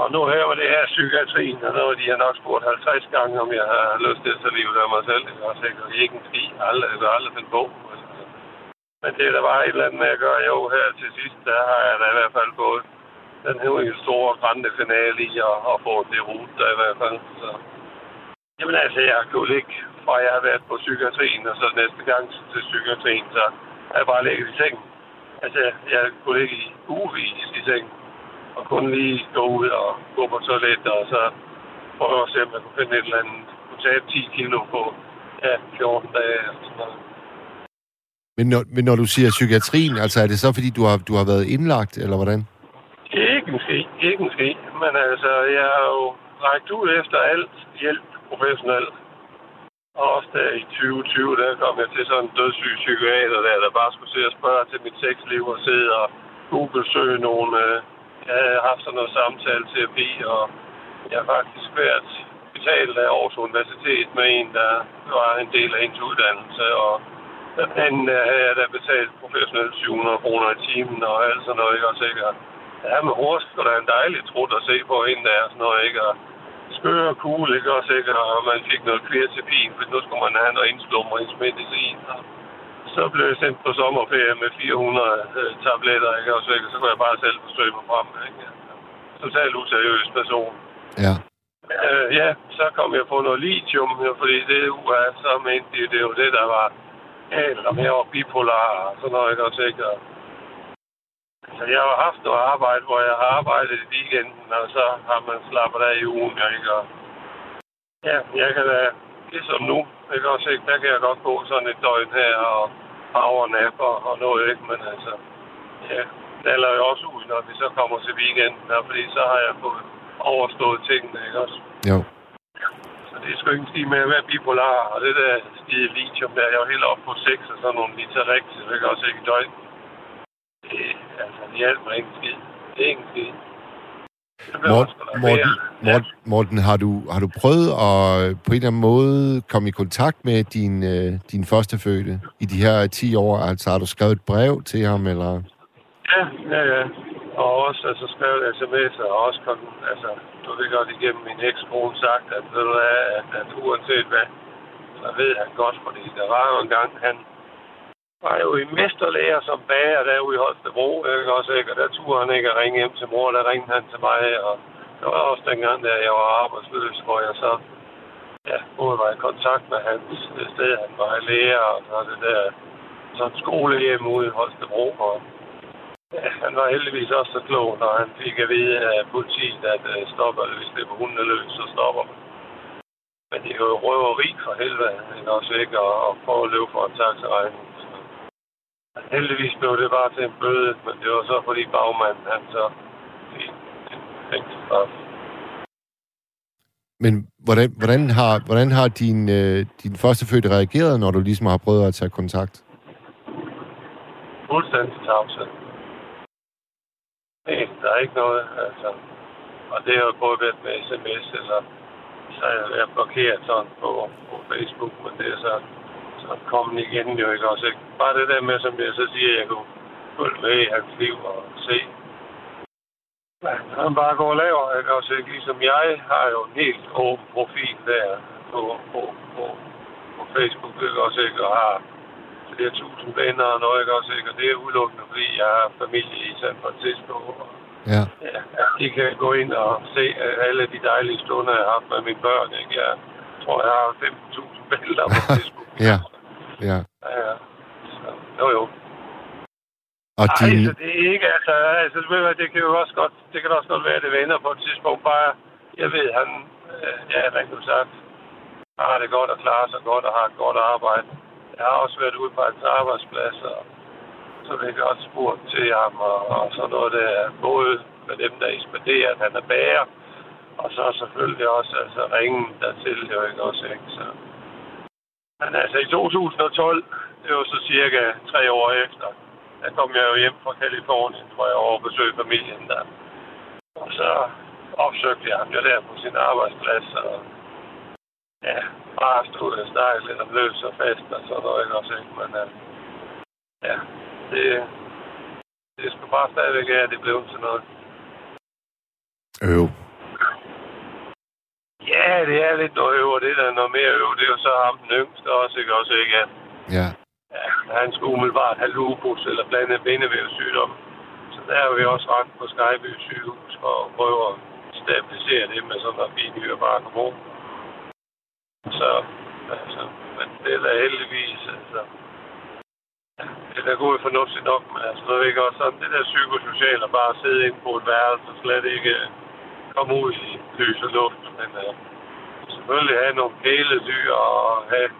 Og nu her var det her psykiatrien, og noget, de har nok spurgt 50 gange, om jeg har lyst til at tage livet af mig selv. Det var sikkert ikke en ski. Aldrig, jeg aldrig finde på. Men det er der bare et eller andet med at gøre. Jo, her til sidst, der har jeg da i hvert fald fået den her en store grænne finale i at, at få det rute der i hvert fald. Så. Jamen altså, jeg kunne ligge fra jeg har været på psykiatrien, og så næste gang til psykiatrien, så har jeg bare ligget i sengen. Altså, jeg kunne ligge i ugevis i sengen og kun lige gå ud og gå på toilettet, og så prøve at se, om jeg kunne finde et eller andet, kunne tabe 10 kilo på ja, 14 dage eller sådan noget. Men når, men når du siger psykiatrien, altså er det så, fordi du har, du har været indlagt, eller hvordan? Ikke måske, ikke måske, men altså, jeg har jo rækket ud efter alt hjælp professionelt. Og i 2020, der kom jeg til sådan en dødssyg psykiater der, der bare skulle se og spørge til mit sexliv og sidde og google-søge nogle... Øh, jeg havde haft sådan noget samtale-terapi, og jeg har faktisk været betalt af Aarhus Universitet med en, der var en del af hendes uddannelse, og den der øh, havde jeg da betalt professionelt 700 kroner i timen og alt sådan noget, ikke? Og sikkert, ja, med horsk, og der er en dejlig trut at se på hende der, sådan noget, ikke? Og skøre og cool, ikke? Og sikkert, og man fik noget kvirtepin, for nu skulle man have noget indslummeringsmedicin. Og så blev jeg sendt på sommerferie med 400 øh, tabletter, ikke? Og sikkert, så kunne jeg bare selv forsøge mig frem, ikke? Totalt useriøs person. Ja. Øh, ja, så kom jeg på noget lithium, fordi det UA, så mente de, det er jo det, der var galt, om jeg var bipolar og sådan noget, ikke også, ikke? Og, så jeg har haft noget arbejde, hvor jeg har arbejdet i weekenden, og så har man slappet af i ugen, ikke? Og, ja, jeg kan da, ligesom nu, ikke også, ikke? Der kan jeg godt gå sådan et døgn her og powernap og, og noget, ikke? Men altså, ja, det er jo også ud, når vi så kommer til weekenden, og fordi så har jeg fået overstået tingene, ikke også? Jo. Så det er sgu ikke stige med at være bipolar, og det der skide lithium der, jeg er jo helt op på 6 og sådan nogle liter rigtigt, kan også ikke i døgn. Det, altså, det ikke en skid. Det er ikke en skid. Morten, Morten. Morten, Morten har, du, har du prøvet at på en eller anden måde komme i kontakt med din, øh, din førstefødte i de her 10 år? Altså har du skrevet et brev til ham, eller? Ja, ja, ja. Og også altså, skrevet sms'er, og også kom, altså, du ved godt igennem min ekskone sagt, at, ved du hvad, at, at uanset hvad, så ved han godt, fordi der var jo en gang, han var jo i mesterlæger som bager derude i Holstebro, ikke også, ikke? Og der turde han ikke at ringe hjem til mor, der ringede han til mig, og det var også dengang, da jeg var arbejdsløs, hvor jeg så ja, både var i kontakt med hans sted, han var i lærer, og så det der sådan skolehjem ude i Holstebro, og Ja, han var heldigvis også så klog, når han fik at vide af politiet, at uh, stopper det, hvis det er på hundene løs, så stopper man. Men det er jo røveri for helvede, ikke også ikke, at, at prøve at løbe for en taxaregning. Heldigvis blev det bare til en bøde, men det var så fordi bagmanden, han så fik en fængselsstraf. Men hvordan, hvordan har, hvordan har din, øh, din førstefødte reageret, når du ligesom har prøvet at tage kontakt? Fuldstændig tavshed. Nej, der er ikke noget, altså. Og det har jo både været med sms, eller så er jeg blokeret sådan på, på Facebook, men det er så, så kommet igen jo ikke også. Ikke? Bare det der med, som jeg så siger, jeg kunne følge med i hans liv og se. Han bare går og laver, ikke også? Ikke? Ligesom jeg har jo en helt åben profil der på, på, på, på Facebook, ikke også? Ikke? Og har flere tusind venner og noget, ikke også? Ikke? Og det er udelukkende, fordi jeg har familie i San Francisco. Og Ja. Ja, at de kan gå ind og se alle de dejlige stunder, jeg har haft med mine børn. Ikke? Jeg tror, jeg har 15.000 billeder på Facebook. Ja. Ja. Ja, så, jo, jo. Og Ej, din... så det er ikke, altså, altså det kan jo også godt, det kan også godt være, at det vender på et tidspunkt. Bare, jeg ved, han, øh, ja, rent ud sagt, har det godt og klarer sig godt og har et godt arbejde. Jeg har også været ude på hans arbejdsplads, og så vil jeg også spurgt til ham, og, og sådan noget der, både med dem, der ekspederer, at han er bager, og så selvfølgelig også altså, ringen dertil, jo ikke også, ikke? Så. Men altså i 2012, det var så cirka tre år efter, der kom jeg jo hjem fra Kalifornien, hvor jeg over besøgte familien der. Og så opsøgte jeg ham jo der på sin arbejdsplads, og ja, bare stod og snakkede lidt om løs og fest og sådan noget, ikke også, ikke? Men øh, ja, det, det skulle bare stadigvæk være, at det blev til noget. Øv. Ja, det er lidt noget øver, det der er noget mere øver. Det er jo så ham den yngste også, ikke også, ikke? At, Ja. ja, han skulle umiddelbart have lupus eller blandet bindevævssygdom. Så der er vi også ret på Skyby sygehus for at prøve at stabilisere det med sådan noget binyre bare hormon. Så, altså, men det er da heldigvis, altså, det er da gået fornuftigt nok, men altså, det er ikke også sådan, det der psykosociale, bare sidde inde på et værelse og slet ikke komme ud i lys og luft, men uh, selvfølgelig have nogle kæledyr og have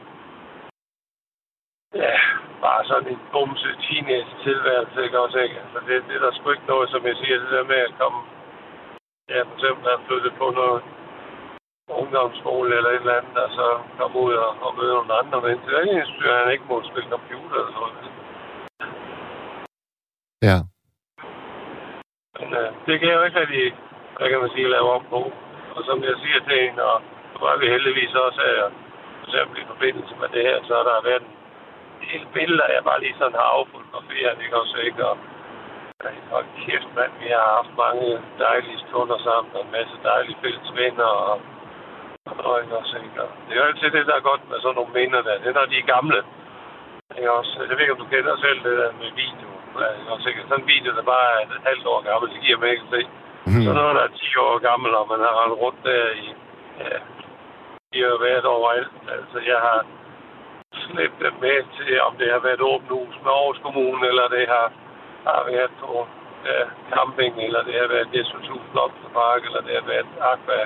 Ja, bare sådan en bumse teenage tilværelse, ikke også, ikke? Altså, det, det er der sgu ikke noget, som jeg siger, det der med at komme, ja, for eksempel at flytte på noget ungdomsskole eller et eller andet, og så komme ud og, og møde nogle andre mennesker. Er ikke eneste, at han ikke må spille computer eller noget. Ja. Men øh, det kan jeg jo ikke rigtig, hvad kan man sige, lave om på. Og som jeg siger til en, og nu er vi heldigvis også her, for eksempel i forbindelse med det her, så har der været en del billeder, jeg bare lige sådan har affotograferet, ikke også, ikke? Og, hold kæft, mand, vi har haft mange dejlige stunder sammen, og en masse dejlige fælles venner, og, og ikke også, ikke? Og det er jo altid det, der er godt med sådan nogle minder der. Det er, når de er gamle. Ikke også? Jeg ved ikke, om du kender selv det der med video. Ikke også, ikke? Sådan en video, der bare er et halvt år gammel, det giver mig ikke at se. Mm. Så noget, der er 10 år gammel, og man har rendt rundt der i, ja, de har været overalt. Altså, jeg har slæbt dem med til, om det har været åbent hus med Aarhus Kommune, eller det har, har været på ja, camping, eller det har været Jesselshus Blomsterpark, eller det har været Aqua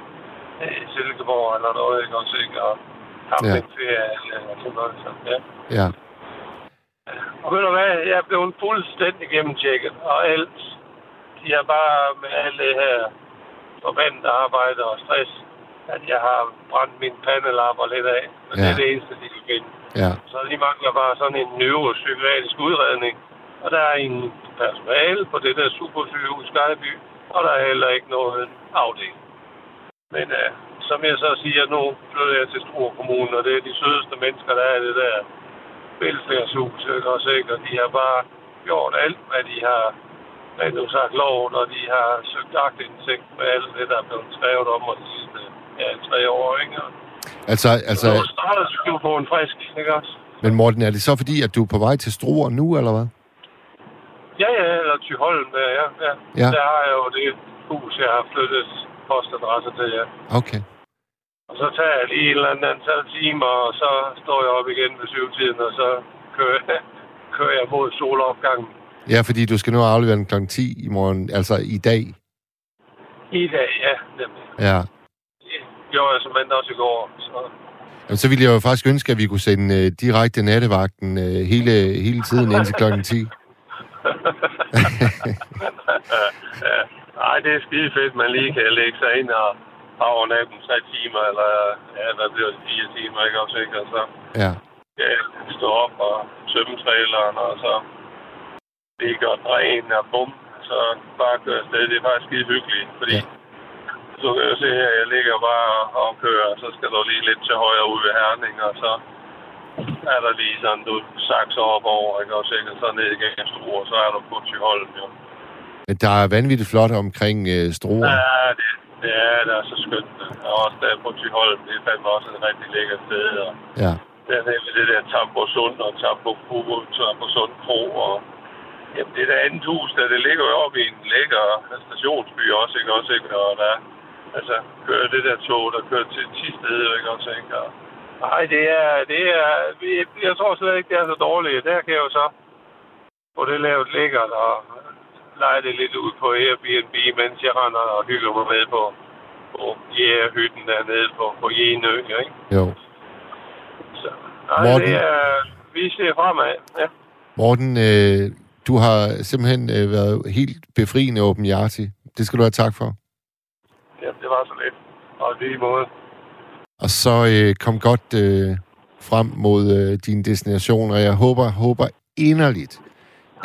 i Silkeborg, eller noget, ikke også, ikke? Og campingferie, ja. eller sådan noget, så, ja. Ja. Og ved du hvad, jeg blevet fuldstændig gennemtjekket, og alt, de har bare med alt det her forbandede arbejde og stress, at jeg har brændt min pandelapper lidt af. Men ja. det er det eneste, de kan finde. Ja. Så de mangler bare sådan en neuropsykiatrisk udredning. Og der er en personale på det der supersygehus Skyby, og der er heller ikke noget afdeling. Men uh, som jeg så siger, nu flytter jeg til Struer Kommune, og det er de sødeste mennesker, der er i det der velfærdshus, ikke også, ikke? Og de har bare gjort alt, hvad de har rent sagt loven, og de har søgt agtindsigt med alt det, der er blevet skrevet om de sidste ja, tre år, ikke? Og Altså, altså, så starter du på en frisk, ikke også? men Morten, er det så fordi, at du er på vej til Struer nu, eller hvad? Ja, ja, eller Tyholm, ja, ja. ja. Ja. Der har jeg jo det hus, jeg har flyttet postadresse til, ja. Okay. Og så tager jeg lige en eller anden antal timer, og så står jeg op igen ved syvtiden, og så kører, jeg- kører jeg mod solopgangen Ja, fordi du skal nu aflevere den kl. 10 i morgen, altså i dag. i dag, ja. Nemlig. Ja. Gjorde jeg som også i går, så... Jamen, så ville jeg jo faktisk ønske, at vi kunne sende uh, direkte nattevagten uh, hele, hele tiden indtil klokken 10. ja. Ej, det er skide fedt, man lige kan lægge sig ind og overnatte dem tre timer, eller ja, hvad bliver det, fire timer, ikke også, ikke? Og så Ja. ja, stå op og tømme traileren, og så lige godt dræne og bum, så bare køre afsted. Det er faktisk skide hyggeligt, fordi Ja. Så kan jeg se her, jeg ligger bare og kører, så skal du lige lidt til højre ude ved Herning, og så er der lige sådan, du sakser op over, ikke? Og så ned igennem Struer, så er du på Tyholm, jo. Der er vanvittigt flot omkring uh, Struer. Ja, det, det er, det er så skønt. Og også der på Tyholm, det er fandme også et rigtig lækkert sted, og Ja. der er nemlig det der Tambo Sund og Tambo Kuro, Tambo Sund Kro, og Jamen, det er det andet hus, der det ligger jo oppe i en lækker stationsby også, ikke også, ikke? Og der, altså, kører det der tog, der kører til Tisted, ikke? Og, nej, det er, det er, jeg tror slet ikke, det er så dårligt. Der kan jeg jo så få det lavet lækkert og lege det lidt ud på Airbnb, mens jeg render og hygger mig med på, på jægerhytten dernede på, på Jenø, ikke? Jo. Så, nej, Morten? det er, vi ser fremad, ja. Morten, øh, du har simpelthen øh, været helt befriende åbenhjertig. Det skal du have tak for. Ja, det var så lidt. Og lige måde. Og så øh, kom godt øh, frem mod øh, din destination, og jeg håber, håber inderligt,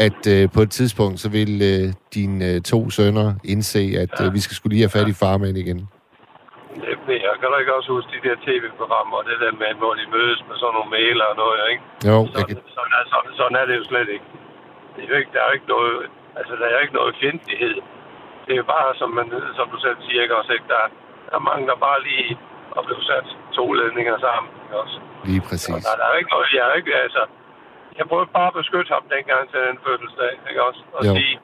at øh, på et tidspunkt, så vil øh, dine øh, to sønner indse, at øh, vi skal skulle lige have fat i farmand igen. Det ved jeg. Kan du ikke også huske de der tv-programmer, og det der med, hvor de mødes med sådan nogle mailer og noget, ikke? Jo, jeg Sådan, kan, sådan, er, sådan, sådan er det jo slet ikke. Det er jo ikke. Der er jo ikke noget, altså, der er jo ikke noget fjendtlighed. Det er bare, som, man, som du selv siger, ikke også, ikke? Der, der er mange, der bare lige har blevet sat to ledninger sammen, ikke også? lige Og præcis. der, der er ikke noget, jeg er ikke, altså, jeg prøvede bare at beskytte ham dengang til den fødselsdag, ikke også? Og Jo. sige,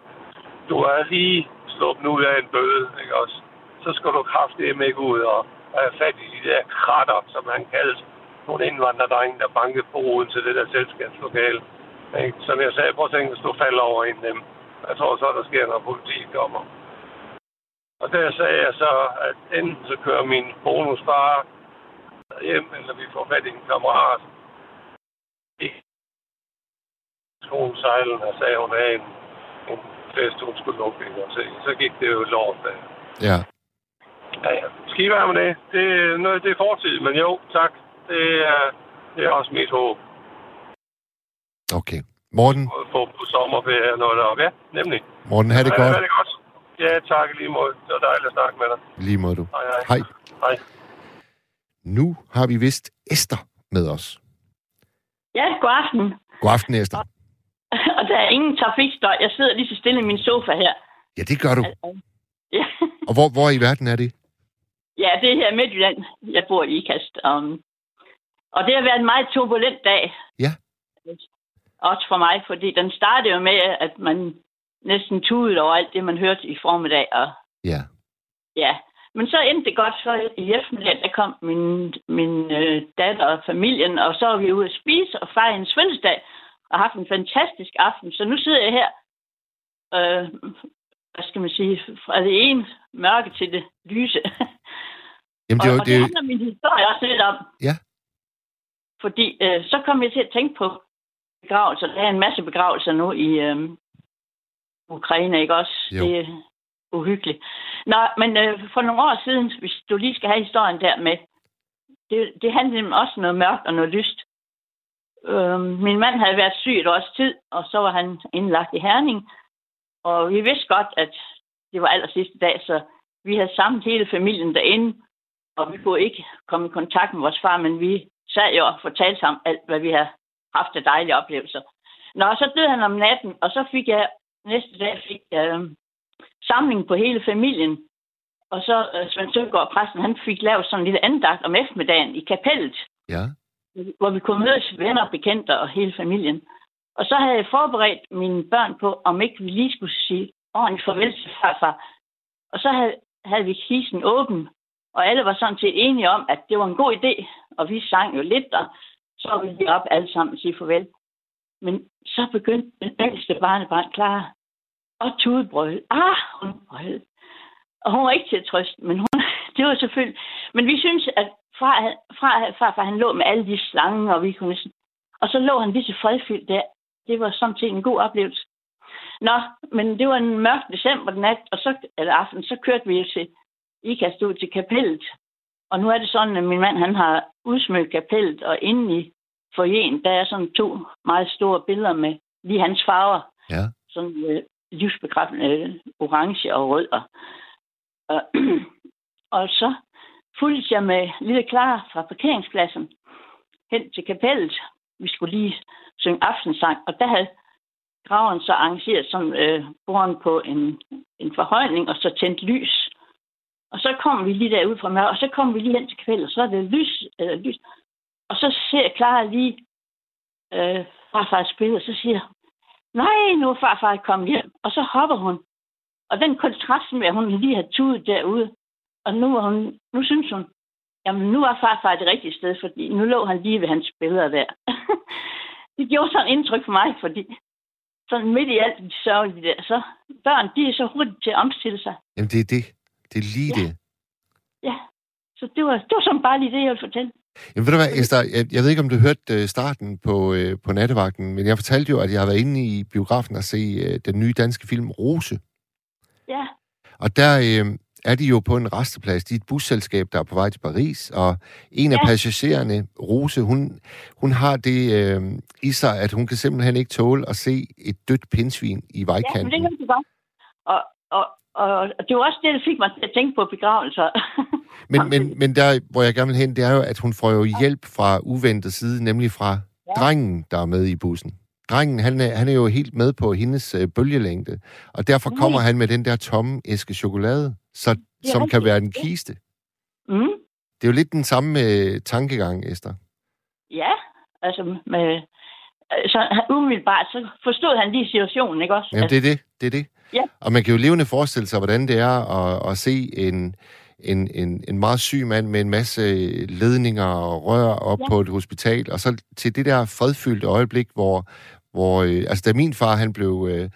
du er lige sluppet ud af en bøde, ikke også? Så skal du kraftedeme ikke ud og have fat i de der kratter, som han kaldte nogle indvandrerdrenge, der bankede på ruden til det der selskabslokale. Ikke? Som jeg sagde, prøv at tænke, hvis du falder over en af dem. Jeg tror så, der sker, når politiet kommer. Og der sagde jeg så, at enten så kører min bonusfar hjem, eller vi får fat i en kammerat. Ikke. Skolen sejlen, og sagde, hun havde en, en fest, hun skulle lukke. Så, så gik det jo lort der. Ja, Ja, ja. Ski være med det. Det, er noget, det er fortid, men jo, tak. Det er, det er også mit håb okay. Morten, at få på sommerferie og noget deroppe. Ja, nemlig. Morten, have det Ja, godt. det godt. Ja, tak lige måde. Det var dejligt at snakke med dig. Lige måde du. Hej, hej. Hej. Hej. Nu har vi vist Esther med os. Ja, god aften. God aften, Esther. Og der er ingen trafikstøj. Jeg sidder lige så stille i min sofa her. Ja, det gør du. Ja, Og hvor, hvor i verden er det? ja det er her i Midtjylland. Jeg bor i Ikast. Um, og det har været en meget turbulent dag. Ja. Også for mig, fordi den startede jo med, at man næsten tudede over alt det, man hørte i formiddag. Og Ja. ja, men så endte det godt. Så i eftermiddag, der kom min, min øh, datter og familien, og så var vi ude at spise og fejre en fødselsdag, og haft en fantastisk aften. Så nu sidder jeg her, øh, hvad skal man sige, fra det ene mørke til det lyse. Jamen, det, og, og det, det er handler min historie også lidt om. Ja. Fordi øh, så kom jeg til at tænke på begravelser. Der er en masse begravelser nu i øh, Ukraine, ikke også? Jo. Det er uhyggeligt. Nå, men øh, for nogle år siden, hvis du lige skal have historien der med, det, det handlede om også noget mørkt og noget lyst. Øh, min mand havde været syg et års tid, og så var han indlagt i Herning. Og vi vidste godt, at det var aller sidste dag, så vi havde samlet hele familien derinde, og vi kunne ikke komme i kontakt med vores far, men vi sad jo og fortalte ham alt, hvad vi havde haft af dejlige oplevelser. Nå, så døde han om natten, og så fik jeg, næste dag fik jeg øh, samling på hele familien. Og så øh, Svend Søgaard, præsten, han fik lavet sådan en lille andagt om eftermiddagen i kapellet, ja. hvor vi kunne mødes venner og bekendte og hele familien. Og så havde jeg forberedt mine børn på, om ikke vi lige skulle sige ordentligt farvel til farfar. Og så havde, havde vi kisten åben, og alle var sådan set enige om, at det var en god idé. Og vi sang jo lidt, og så var vi op alle sammen og sige farvel. Men så begyndte den ældste barnebarn klar og tudebrøl. Ah, hun brøl. Og hun var ikke til at trøste, men hun, det var selvfølgelig... Men vi synes, at fra, fra, farfar han lå med alle de slange, og vi kunne og så lå han lige så fredfyldt der. Det var samtidig en god oplevelse. Nå, men det var en mørk december nat, og så, eller aften, så kørte vi til Ikast ud til kapellet. Og nu er det sådan, at min mand han har udsmykket kapellet, og inde i forjen, der er sådan to meget store billeder med lige hans farver. Ja. Sådan øh, livsbekræftende orange og rød. Og, og, og så fulgte jeg med lille klar fra parkeringspladsen hen til kapellet. Vi skulle lige synge aftensang, og der havde graveren så arrangeret som øh, boren på en, en forhøjning, og så tændt lys. Og så kom vi lige derud fra mig, og så kom vi lige hen til kapellet, og så er det lys, øh, lys. Og så ser jeg Clara lige øh, farfars billede, og så siger nej, nu er farfar kommet hjem. Og så hopper hun. Og den kontrast med, at hun lige har tudet derude, og nu, var hun, nu synes hun, jamen nu er farfar det rigtige sted, fordi nu lå han lige ved hans billeder der. det gjorde sådan indtryk for mig, fordi sådan midt i alt de sørgelige der, så børn, de er så hurtigt til at omstille sig. Jamen, det er det. Det er lige Ja. det. Ja, så det var, det var sådan bare lige det, jeg ville fortælle. Jamen, ved du hvad, Esther, jeg, jeg ved ikke, om du hørte øh, starten på, øh, på nattevagten, men jeg fortalte jo, at jeg har været inde i biografen og se øh, den nye danske film Rose. Ja, Og der øh, er de jo på en resteplads. De er et busselskab, der er på vej til Paris, og en af Ja. passagererne, Rose, hun, hun har det øh, i sig, at hun kan simpelthen ikke tåle at se et dødt pindsvin i ja men vejkanten. det hørte jeg godt. Og, og, og det var også det, der fik mig til at tænke på begravelser. Men, men, men der, hvor jeg gerne vil hen, det er jo, at hun får jo hjælp fra uventet side, nemlig fra Ja. drengen, der er med i bussen. Drengen, han er, han er jo helt med på hendes øh, bølgelængde, og derfor Nej. kommer han med den der tomme æske chokolade, så, som kan være en kiste. mm. Det er jo lidt den samme øh, tankegang, Esther. Ja, altså med... Så han- umiddelbart, så forstod han lige situationen, ikke også? Jamen, det er det. Det er det. Ja. Og man kan jo levende forestille sig, hvordan det er at, at se en, en, en, en meget syg mand med en masse ledninger og rør op ja. På et hospital, og så til det der fredfyldte øjeblik, hvor, hvor øh, altså da min far, han blev, øh,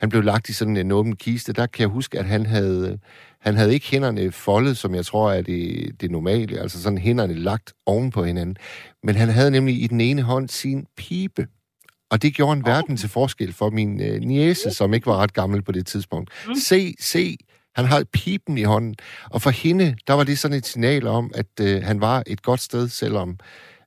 han blev lagt i sådan en åben kiste, der kan jeg huske, at han havde, han havde ikke hænderne foldet, som jeg tror er det, det normale, altså sådan hænderne lagt oven på hinanden, men han havde nemlig i den ene hånd sin pibe. Og det gjorde en verden til forskel for min øh, niece, som ikke var ret gammel på det tidspunkt. Mm. Se, se, han har pipen i hånden. Og for hende, der var det sådan et signal om, at øh, han var et godt sted, selvom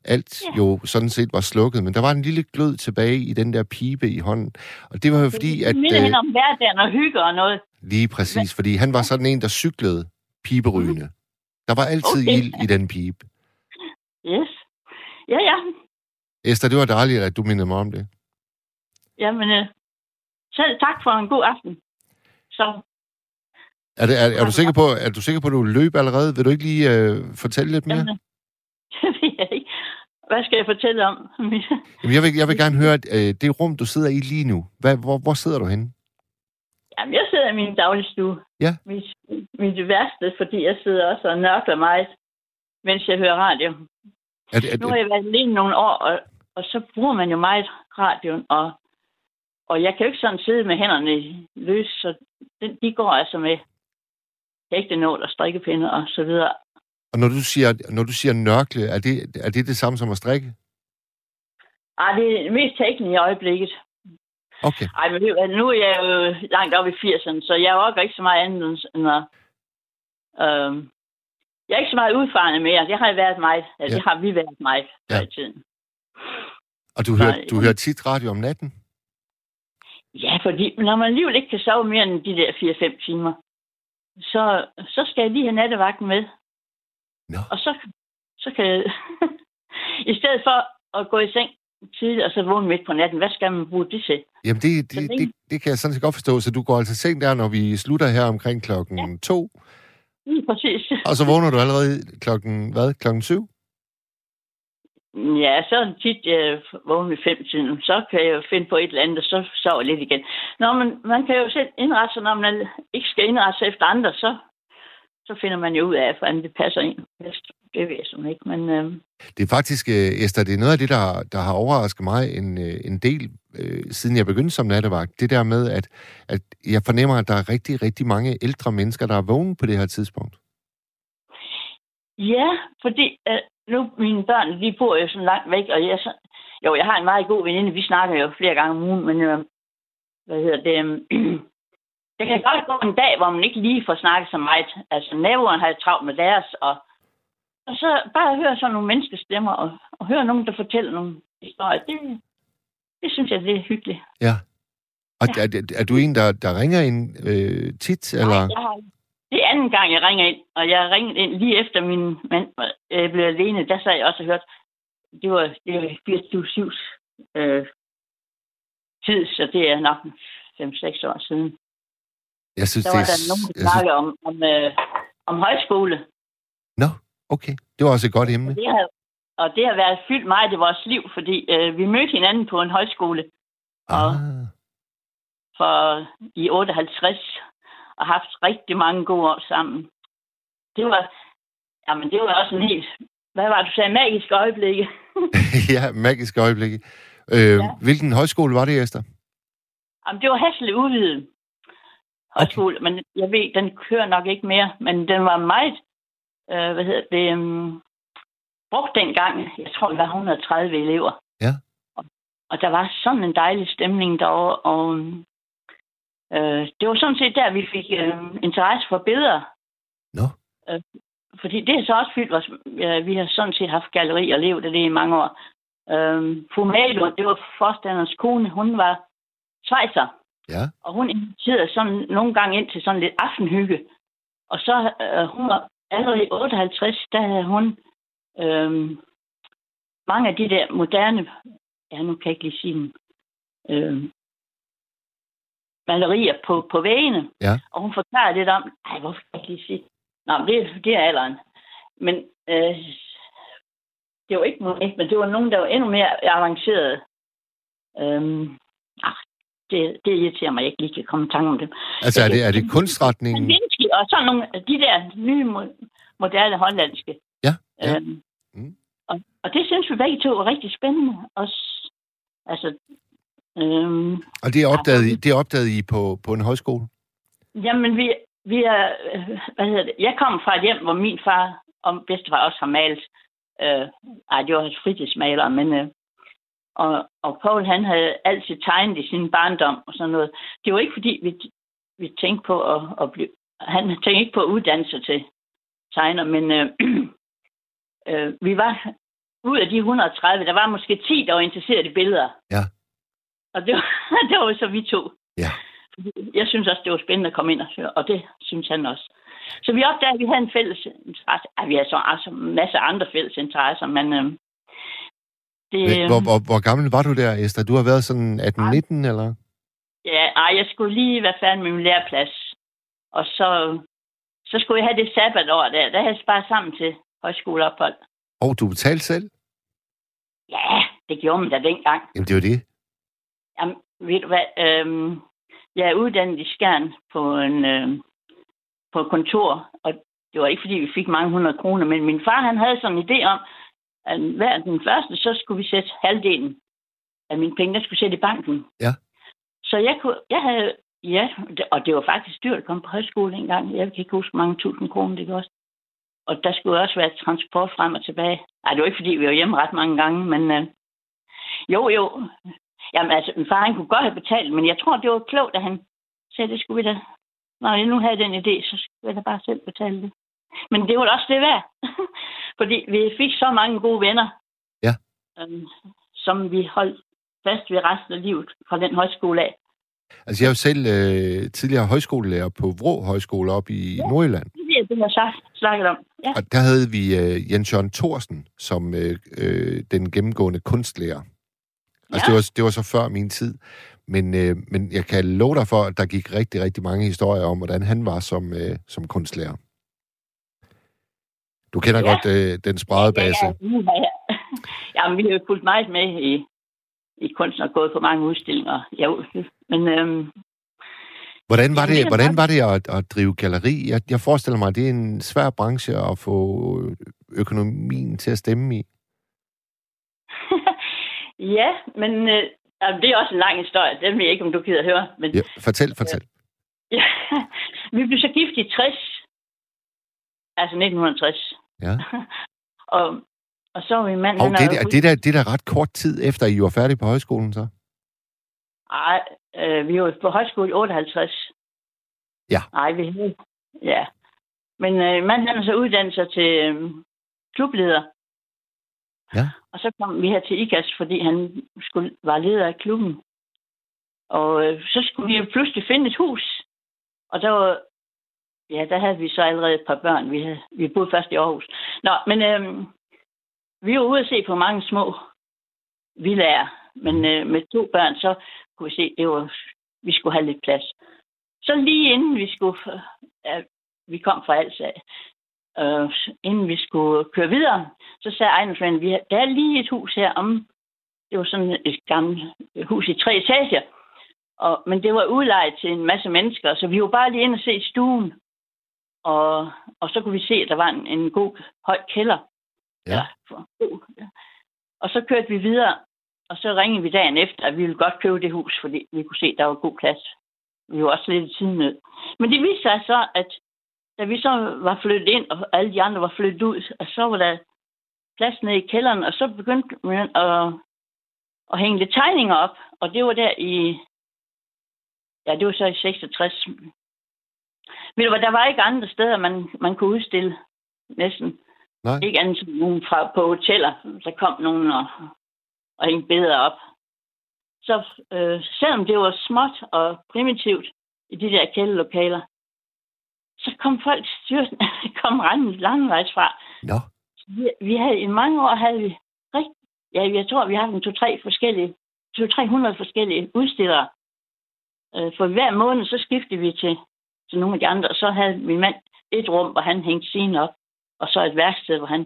alt Ja. jo sådan set var slukket. Men der var en lille glød tilbage i den der pibe i hånden. Og det var jo fordi, at... Det minder Øh, hende om hverdagen og hygge og noget. lige præcis, fordi han var sådan en, der cyklede piberygende. Der var altid Okay. ild i den pibe. Yes. Ja, ja. Esther, det var dejligt, at du mindede mig om det. Jamen, øh, selv tak for en god aften. Så, Er, det, er, er, du sikker på, er du sikker på, at du løb allerede? Vil du ikke lige øh, fortælle lidt mere? jamen, det ved jeg ikke. Hvad skal jeg fortælle om? Jamen, jeg, vil, jeg vil gerne høre, at øh, det rum, du sidder i lige nu, hvad, hvor, hvor sidder du henne? Jamen, jeg sidder i min dagligstue. Ja. Mit, mit værste, fordi jeg sidder også og nørkler meget, mens jeg hører radio. Er, det- er, Nu har jeg været alene nogle år, og, og så bruger man jo meget radioen, og, og jeg kan jo ikke sådan sidde med hænderne løs, så den, de går altså med ægte nål og strikkepinde og så videre. og når du siger, når du siger nørkle, er det, er det det samme som at strikke? Ej, det er mest teknisk i øjeblikket. Okay. Ej, men nu er jeg jo langt op i 80'erne, så jeg orker ikke så meget andet end at... Øh, jeg er ikke så meget udfarende mere. Det har jeg været meget. Ja, Ja. det har vi været meget Ja. i tiden. Og du hører, du hører tit radio om natten? Ja, fordi når man alligevel ikke kan sove mere end de der 4-5 timer, så, så skal jeg lige have nattevagten med. Nå. Og så, så kan jeg... I stedet for at gå i seng tidligt og så vågne midt på natten, hvad skal man bruge det til? Jamen, det, det, det- det, kan jeg sådan set godt forstå. Så du går altså seng der, når vi slutter her omkring klokken ja. to, Lige præcis. og så vågner du allerede klokken, hvad, klokken syv? Ja, så tit, jeg vågner ved fem tiden. Så kan jeg jo finde på et eller andet, og så sover lidt igen. Nå, men man kan jo selv indrette sig, når man ikke skal indrette sig efter andre, så, så finder man jo ud af, hvordan det passer ind bedst. Det ved jeg sådan ikke, men øh, Det er faktisk, øh, Esther, det er noget af det, der, der har overrasket mig en, øh, en del, øh, siden jeg begyndte som nattevagt. Det der med, at, at jeg fornemmer, at der er rigtig, rigtig mange ældre mennesker, der er vågne på det her tidspunkt. ja, fordi øh, nu mine børn, de bor jo sådan langt væk, og jeg, så, jo, jeg har en meget god veninde, vi snakker jo flere gange om ugen, men øh, hvad hedder det, øh, det kan godt gå en dag, hvor man ikke lige får snakket så meget. Altså, naboerne har travlt med deres, og, og så bare høre sådan nogle menneskestemmer, og, og høre nogen, der fortæller nogle historier, det, det synes jeg, det er hyggeligt. Ja. Og er, er, er du en, der, der ringer ind øh, tit, eller? Nej, jeg har, det er anden gang, jeg ringer ind, og jeg ringede ind lige efter min mand øh, blev alene. Der sad jeg også og hørte, det var, det var 24 øh, tid, så det er nok 5-6 år siden. Jeg synes, Der var det er... der nogen, der jeg synes, snakkede om, om, øh, om højskole. Nå, okay. Det var også et godt emne. Det har, og det har været fyldt meget i vores liv, fordi øh, vi mødte hinanden på en højskole. Og Ah, for i 58 og haft rigtig mange gode år sammen. Det var, jamen det var også en helt, hvad var det, du sagde, magisk øjeblikke. ja, magisk øjeblik. Øh, ja. Hvilken højskole var det, Esther? Jamen, det var Hasle udvidet højskole, okay. men jeg ved, den kører nok ikke mere, men den var meget, øh, hvad hedder det, um, brugt dengang. Jeg tror, det var 130 elever. Ja. Og, og der var sådan en dejlig stemning derovre, og øh, det var sådan set der, vi fik øh, interesse for billeder. Nå. Øh, fordi det er så også fyldt. Øh, vi har sådan set haft galleri og levet af det i mange år. Øh, Fumalo, det var forstanderens kone, hun var svejser. Ja. Og hun inviterede sådan nogle gange ind til sådan lidt aftenhygge. Og så øh, hun var allerede i 58, der havde hun øh, mange af de der moderne, ja nu kan jeg ikke lige sige dem, øh, malerier på, på væggene. Ja. Og hun forklarer lidt om, ej, hvorfor kan jeg lige sige? Nå, men det, det er alderen. Men øh, det var ikke nogen, men det var nogen, der var endnu mere avanceret. Øhm, ah, det, det irriterer mig, at jeg ikke lige kan komme i tanke om det. Altså, er det, er det kunstretningen? Kandinsky og sådan nogle af de der nye, mo- moderne hollandske. Ja, ja. Øhm, Mm. og, og det synes vi begge to var rigtig spændende. Også, altså, øhm, Og det opdaget, I, det opdaget I på, på en højskole? Jamen, vi, vi er, øh, hvad hedder det? Jeg kommer fra et hjem, hvor min far og bedstefar også har malet. Øh, ej, det var fritidsmaler, men... Øh, og, og Paul, han havde altid tegnet i sin barndom og sådan noget. Det var ikke, fordi vi, vi tænkte på at, at blive... Han tænkte ikke på at uddanne sig til tegner, men øh, øh, vi var... Ud af de 130, der var måske 10, der var interesseret i billeder. Ja. Og det var, det var så vi to. Ja. Jeg synes også, det var spændende at komme ind og høre, og det synes han også. Så vi opdagede, at vi havde en fælles interesse. Ej, vi har så altså masser af andre fælles interesser, men øh, det, Hvor, hvor, hvor gammel var du der, Esther? Du har været sådan 18-19, eller? ja, ej, jeg skulle lige være færdig med min læreplads. Og så, så skulle jeg have det sabbatår der. Der havde jeg sparet sammen til højskoleophold. Og du betalte selv? Ja, det gjorde man da dengang. Jamen, det jo det. Jamen, ved du hvad? Øhm, jeg er uddannet i Skjern på en øh, på et kontor, og det var ikke, fordi vi fik mange hundrede kroner, men min far, han havde sådan en idé om, at hver den første, så skulle vi sætte halvdelen af mine penge, der skulle sætte i banken. Ja. Så jeg, kunne, jeg havde, ja, og det var faktisk dyrt at komme på højskole engang. Jeg kan ikke huske, mange tusind kroner det kostede. Og der skulle også være transport frem og tilbage. Ej, det var ikke, fordi vi var hjemme ret mange gange, men øh, jo, jo. Jamen, altså, min far, han kunne godt have betalt, men jeg tror, det var klogt, at han sagde, det skulle vi da. Når jeg nu havde den idé, så skulle jeg da bare selv betale det. Men det var da også det værd. Fordi vi fik så mange gode venner. Ja. Øhm, som vi holdt fast ved resten af livet fra den højskole af. Altså, jeg er jo selv øh, tidligere højskolelærer på Vrå Højskole op i ja. Nordjylland. Det er det, jeg har snakket om. Ja. Og der havde vi øh, Jens Jørgen Thorsen som øh, øh, den gennemgående kunstlærer. Altså, Ja. det, var, det var så før min tid. Men, øh, men jeg kan love dig for, at der gik rigtig, rigtig mange historier om, hvordan han var som, øh, som kunstlærer. Du kender Ja. godt øh, den spredebase. Ja, ja, ja, ja. Jamen, vi har jo fulgt meget med i, i kunsten og gået på mange udstillinger. Ja, men øhm, Hvordan var det, hvordan var det at, at drive galleri? Jeg, jeg forestiller mig, at det er en svær branche at få økonomien til at stemme i. ja, men øh, det er også en lang historie. Den ved jeg ikke, om du gider høre. Men Ja, fortæl, fortæl. Ja, vi blev så gift i 60. Altså 1960. Ja. og, og så var min mand... Og det, er er, det, der, det er da ret kort tid efter, I var færdige på højskolen, så? Ej, øh, vi var på højskole i 58. Ja. Nej, vi havde... Ja. Men øh, manden han er så uddannet sig til øh, klubleder. Ja. Og så kom vi her til IKAS, fordi han skulle, var leder af klubben. Og øh, så skulle vi jo pludselig finde et hus. Og der var... Ja, der havde vi så allerede et par børn. Vi, havde, vi boede først i Aarhus. Nå, men øh, vi var ude at se på mange små villager. Men øh, med to børn, så kunne vi se, det var, vi skulle have lidt plads. Så lige inden vi skulle, øh, vi kom fra Alsa, øh, inden vi skulle køre videre, så sagde ejendomsmanden, vi der er lige et hus her om det var sådan et gammelt hus i tre etager. Og, men det var udlejet til en masse mennesker, så vi var bare lige inde og se stuen. Og, og så kunne vi se, at der var en, en god høj kælder. Ja. Ja. Og så kørte vi videre, og så ringede vi dagen efter, at vi ville godt købe det hus, fordi vi kunne se, at der var god plads. Vi var også lidt i tiden nød. Men det viste sig så, at da vi så var flyttet ind, og alle de andre var flyttet ud, og så var der plads nede i kælderen, og så begyndte man at, at hænge lidt tegninger op. Og det var der i... Ja, det var så i 66. Ved du hvad, der var ikke andre steder, man, man kunne udstille næsten. Nej. Ikke andet end nogen fra på hoteller. Der kom nogen og, og hængte billeder op. Så øh, selvom det var småt og primitivt i de der kælderlokaler, så kom folk styrten, kom rendende langvejs fra. Nå, Vi, vi havde i mange år havde vi rigtig, ja, jeg tror, vi har haft en to-tre forskellige, to-300 forskellige udstillere. Øh, for hver måned, så skiftede vi til, til nogle af de andre, og så havde min mand et rum, hvor han hængte sine op, og så et værksted, hvor han,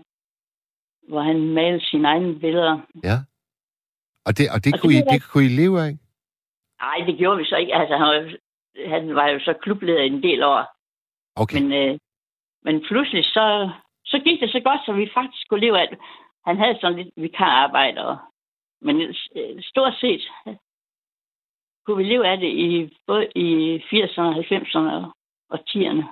hvor han malede sine egne billeder. ja. Og det, og det, Og kunne, det I, det kunne I leve af? Nej, det gjorde vi så ikke. Altså, han var, han var jo så klubleder en del år. Okay. Men, øh, men pludselig så, så gik det så godt, så vi faktisk kunne leve af det. Han havde sådan lidt vikararbejde, og, men øh, stort set kunne vi leve af det i både i 80'erne, 90'erne og, og 10'erne.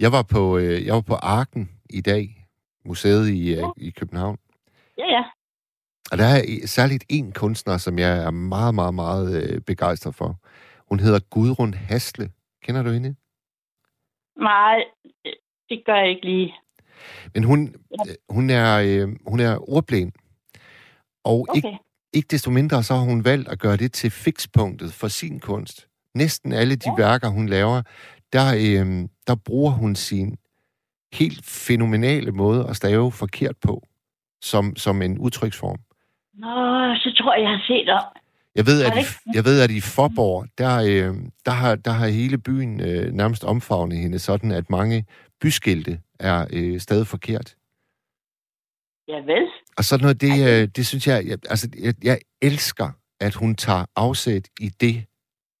Jeg var på, øh, jeg var på Arken i dag, museet i, øh, i København. Ja, ja. Og der er særligt en kunstner, som jeg er meget, meget, meget øh, begejstret for. Hun hedder Gudrun Hasle. Kender du hende? Nej, det gør jeg ikke lige. Men hun, øh, hun, er, øh, hun er ordblind. Og Okay. ikke, ikke desto mindre, så har hun valgt at gøre det til fikspunktet for sin kunst. Næsten alle de ja. værker, hun laver, der, øh, der bruger hun sin helt fænomenale måde at stave forkert på, som, som en udtryksform. Nå, så tror jeg, jeg har set om. Jeg ved, at i, jeg ved, at i Forborg, der, øh, der, har, der har hele byen øh, nærmest omfavnet hende, sådan at mange byskilte er øh, stadig forkert. Ja, vel. Og sådan noget, det, øh, det synes jeg, jeg, altså, jeg, jeg elsker, at hun tager afsæt i det,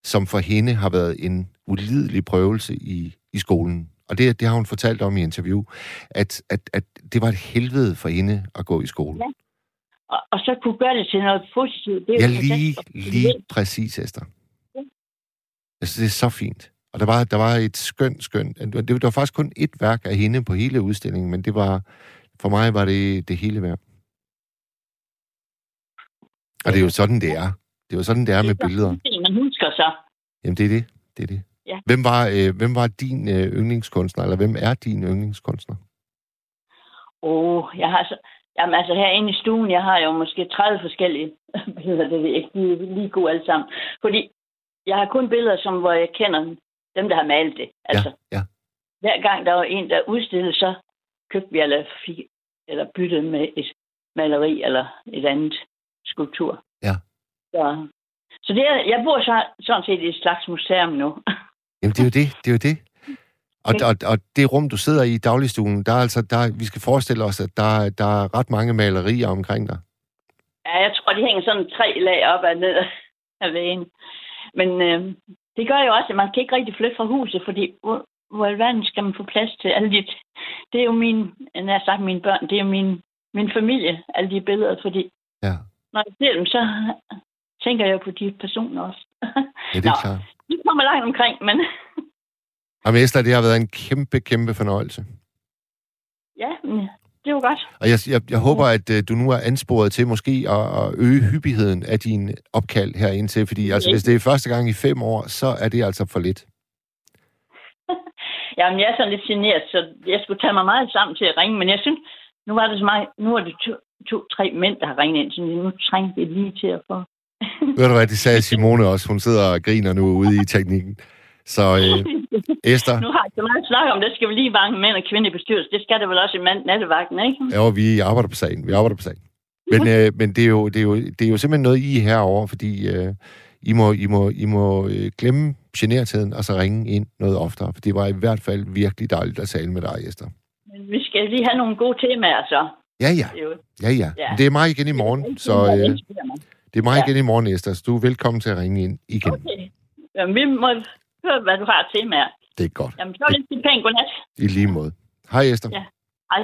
som for hende har været en ulidelig prøvelse i, i skolen. Og det, det har hun fortalt om i interview, at, at, at det var et helvede for hende at gå i skole. Ja. Og, og så kunne gøre det til noget positivt. Det er Ja, lige, lige præcis, Esther. Ja. Altså, det er så fint. Og der var, der var et skønt, skønt... Det var, det faktisk kun et værk af hende på hele udstillingen, men det var... For mig var det det hele værd. Og det er jo sådan, det er. Det er jo sådan, det er med billeder. Man husker så. Jamen, det er det. Det er det. Ja. Hvem, var, øh, hvem var din øh, yndlingskunstner, eller hvem er din yndlingskunstner? Åh, oh, jeg har så... Jamen altså herinde i stuen, jeg har jo måske 30 forskellige billeder, det ved jeg ikke, de er lige gode alle sammen. Fordi jeg har kun billeder, som, hvor jeg kender dem, der har malet det. Altså, Ja, ja. hver gang der var en, der udstillede, så købte vi eller, fik, eller byttede med et maleri eller et andet skulptur. Ja. Så, så det er, jeg bor så, sådan set i et slags museum nu. Jamen, det er jo det. Det er jo det. Og, og, og det rum, du sidder i i dagligstuen, der er altså, der, vi skal forestille os, at der, der er ret mange malerier omkring dig. Ja, jeg tror, de hænger sådan tre lag op og ned af væggen. Men øh, det gør jo også, at man kan ikke rigtig flytte fra huset, fordi hvor, hvor i verden skal man få plads til alle de... Det er jo min, jeg har sagt mine børn, det er jo min, min familie, alle de billeder, fordi Ja, når jeg ser dem, så tænker jeg på de personer også. ja det er Nå. klart. De kommer langt omkring, men Jamen Esther, det har været en kæmpe, kæmpe fornøjelse. ja, det var godt. Og jeg, jeg, jeg håber, at uh, du nu er ansporet til måske at, at øge hyppigheden af din opkald her indtil, fordi altså, hvis det er første gang i fem år, så er det altså for lidt. Jamen, jeg er sådan lidt generet, så jeg skulle tage mig meget sammen til at ringe, men jeg synes, nu var det så meget, nu er det to, to tre mænd, der har ringet ind, så nu trænger vi lige til at få... Ved du hvad, det sagde Simone også. Hun sidder og griner nu ude i teknikken. Så øh, Esther, Nu har jeg så meget snak om, der skal vi lige mange mænd og kvinder i bestyrelsen. Det skal der vel også i mand nattevagten, ikke? ja, vi arbejder på sagen. Vi arbejder på sagen. Men, øh, men det, er jo, det, er jo, det er jo simpelthen noget, I er herovre, fordi øh, I må, I må, I må øh, glemme genertheden og så ringe ind noget oftere. For det var i hvert fald virkelig dejligt at tale med dig, Esther. Men vi skal lige have nogle gode temaer, så. Ja, ja. Det jo, Ja, ja. Ja. Det er mig igen i morgen, så det øh, det er mig Ja. igen i morgen, Esther. Så du er velkommen til at ringe ind igen. Okay. Jamen, vi må høre, hvad du har til med. Det er godt. Jamen, så er det pænt godnat. I lige måde. Hej, Esther. Ja. Hej.